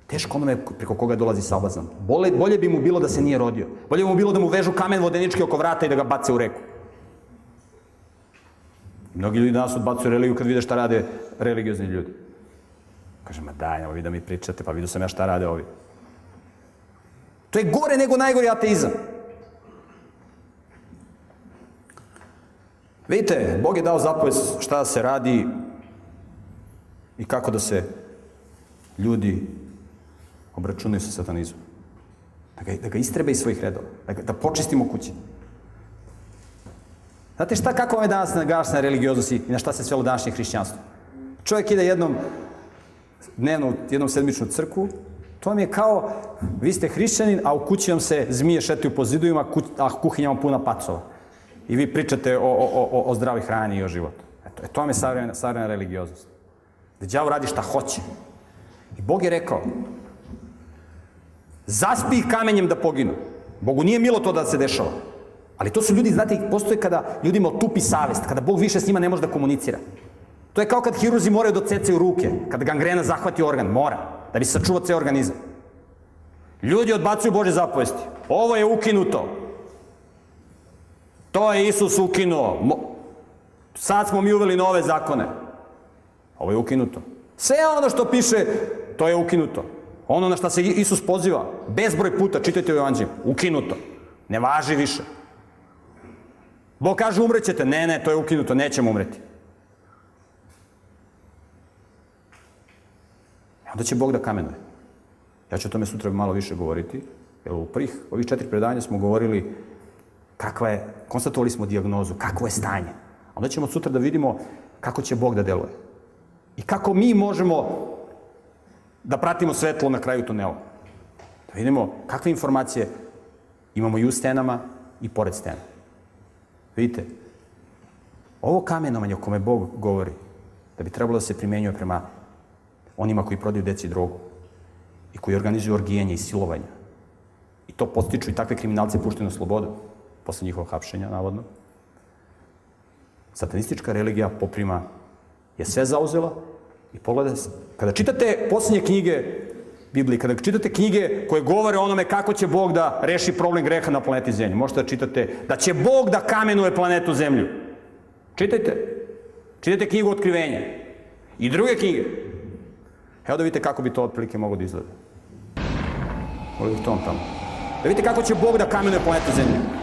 Teško onome preko koga dolazi sablazan. Bolje, bolje bi mu bilo da se nije rodio. Bolje bi mu bilo da mu vežu kamen vodenički oko vrata i da ga bace u reku. Mnogi ljudi danas odbacuju religiju kad vide šta rade religiozni ljudi. Kaže, ma daj, nemoj vi da mi pričate, pa vidio sam ja šta rade ovi. To je gore nego najgori ateizam. Vidite, Bog je dao zapovest šta da se radi i kako da se ljudi obračunaju sa satanizmom. Da ga, da ga istrebe iz svojih redova. Da, ga, da počistimo kuće. Znate šta, kako vam je danas naglašena religioznost i na šta se svelo današnje hrišćanstvo? Čovjek ide jednom dnevno, jednom sedmičnu crkvu, to vam je kao, vi ste hrišćanin, a u kući vam se zmije šetaju po zidovima, a kuhinja vam puna pacova. I vi pričate o, o, o, o zdravoj hrani i o životu. Eto, e, to vam je savremena, savremena religioznost. Da đavo radi šta hoće. I Bog je rekao, zaspi kamenjem da poginu. Bogu nije milo to da se dešava. Ali to su ljudi, znate, postoje kada ljudima otupi savest, kada Bog više s njima ne može da komunicira. To je kao kad hiruzi moraju da cecaju ruke, kada gangrena zahvati organ, mora, da bi sačuvao ceo organizam. Ljudi odbacuju Bože zapovesti. Ovo je ukinuto. To je Isus ukinuo. Sad smo mi uveli nove zakone. Ovo je ukinuto. Sve ono što piše, to je ukinuto. Ono na što se Isus poziva, bezbroj puta, čitajte u Evanđelju, ukinuto. Ne važi više. Bog kaže umrećete. Ne, ne, to je ukinuto, nećemo umreti. E onda će Bog da kamenuje. Ja ću o tome sutra malo više govoriti. Jer u prvih, ovih četiri predanja smo govorili kakva je, konstatovali smo diagnozu, kakvo je stanje. Onda ćemo sutra da vidimo kako će Bog da deluje. I kako mi možemo da pratimo svetlo na kraju tunela. Da vidimo kakve informacije imamo i u stenama i pored stena. Vidite, ovo kamenovanje o kome Bog govori, da bi trebalo da se primenjuje prema onima koji prodaju deci drogu i koji organizuju orgijenje i silovanja. I to postiču i takve kriminalce puštaju na slobodu, posle njihovog hapšenja, navodno. Satanistička religija poprima je sve zauzela i pogledajte, kada čitate poslednje knjige Biblije, kada čitate knjige koje govore o onome kako će Bog da reši problem greha na planeti Zemlji, možete da čitate da će Bog da kamenuje planetu Zemlju. Čitajte. Čitajte knjigu Otkrivenja. I druge knjige. Evo da vidite kako bi to otprilike moglo da izgleda. Ovo tom tamo. Da vidite kako će Bog da kamenuje planetu Zemlju.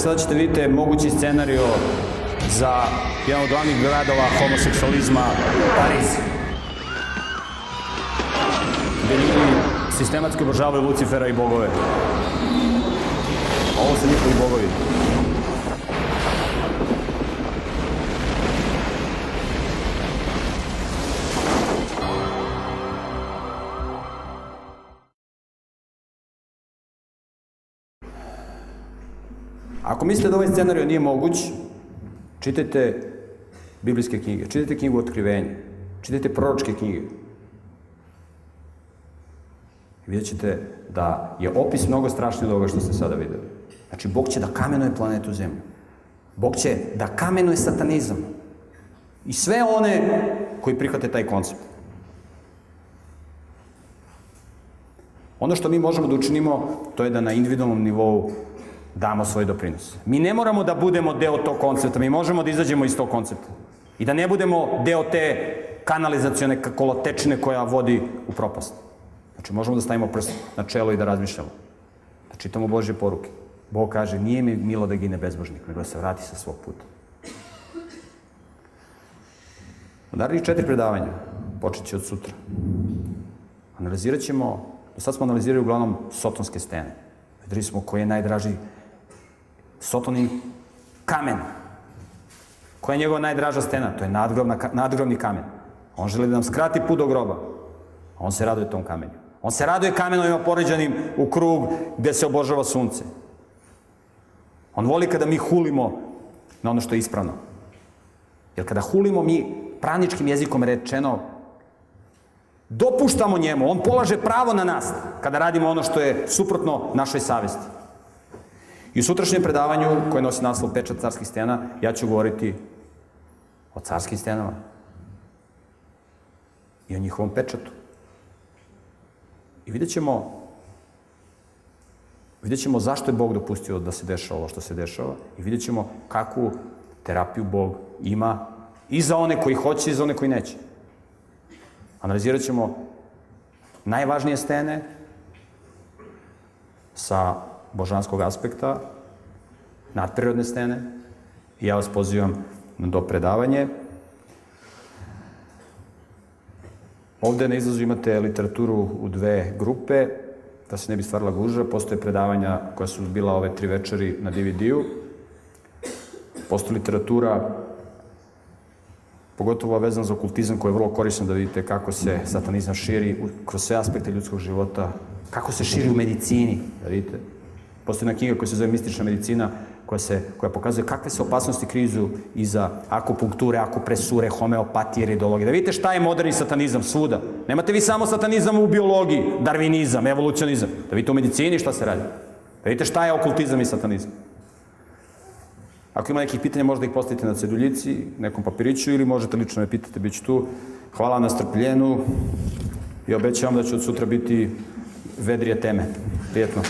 Vidite, sad ćete vidite mogući scenario za jedan od glavnih gradova homoseksualizma, Pariz. Gde ljudi sistematski obožavaju Lucifera i bogove. Ovo su njihovi bogovi. Scenarij nije moguć, čitajte biblijske knjige, čitajte knjigu Otkrivenja, čitajte proročke knjige. vidjet ćete da je opis mnogo strašniji od ovoga što ste sada videli. Znači, Bog će da kamenuje planetu Zemlju. Bog će da kamenuje satanizam. I sve one koji prihvate taj koncept. Ono što mi možemo da učinimo, to je da na individualnom nivou damo svoj doprinos. Mi ne moramo da budemo deo tog koncepta, mi možemo da izađemo iz tog koncepta. I da ne budemo deo te kanalizacione kolotečine koja vodi u propast. Znači, možemo da stavimo prst na čelo i da razmišljamo. Da čitamo Božje poruke. Bog kaže, nije mi milo da gine bezbožnik, nego da se vrati sa svog puta. U narednih četiri predavanja, počet će od sutra, analizirat ćemo, do sad smo analizirali uglavnom sotonske stene. Videli smo koji je najdraži sotonin kamen. Koja je njegova najdraža stena? To je nadgrobna, nadgrobni kamen. On želi da nam skrati put do groba. On se raduje tom kamenju. On se raduje kamenovima poređanim u krug gde se obožava sunce. On voli kada mi hulimo na ono što je ispravno. Jer kada hulimo mi praničkim jezikom rečeno dopuštamo njemu, on polaže pravo na nas kada radimo ono što je suprotno našoj savesti. I u sutrašnjem predavanju koje nosi naslov Pečat carskih stena, ja ću govoriti o carskim stenama i o njihovom pečatu. I vidjet ćemo vidjet ćemo zašto je Bog dopustio da se dešava ovo što se dešava i vidjet ćemo kakvu terapiju Bog ima i za one koji hoće i za one koji neće. Analizirat ćemo najvažnije stene sa božanskog aspekta, nadprirodne stene i ja vas pozivam do predavanje. Ovde na izlazu imate literaturu u dve grupe, da se ne bi stvarila guža. Postoje predavanja koja su bila ove tri večeri na DVD-u. Postoje literatura pogotovo vezan za okultizam koji je vrlo korisno da vidite kako se satanizam širi kroz sve aspekte ljudskog života, kako se širi u medicini, da vidite. Postoji jedna knjiga koja se zove Mistična medicina, koja, se, koja pokazuje kakve se opasnosti krizu iza akupunkture, akupresure, homeopatije, ridologije. Da vidite šta je moderni satanizam svuda. Nemate vi samo satanizam u biologiji, darvinizam, evolucionizam. Da vidite u medicini šta se radi. Da vidite šta je okultizam i satanizam. Ako ima nekih pitanja, možda ih postavite na ceduljici, nekom papiriću ili možete lično me pitati, bit ću tu. Hvala na strpljenu i obećavam da će od sutra biti vedrije teme. Prijetno.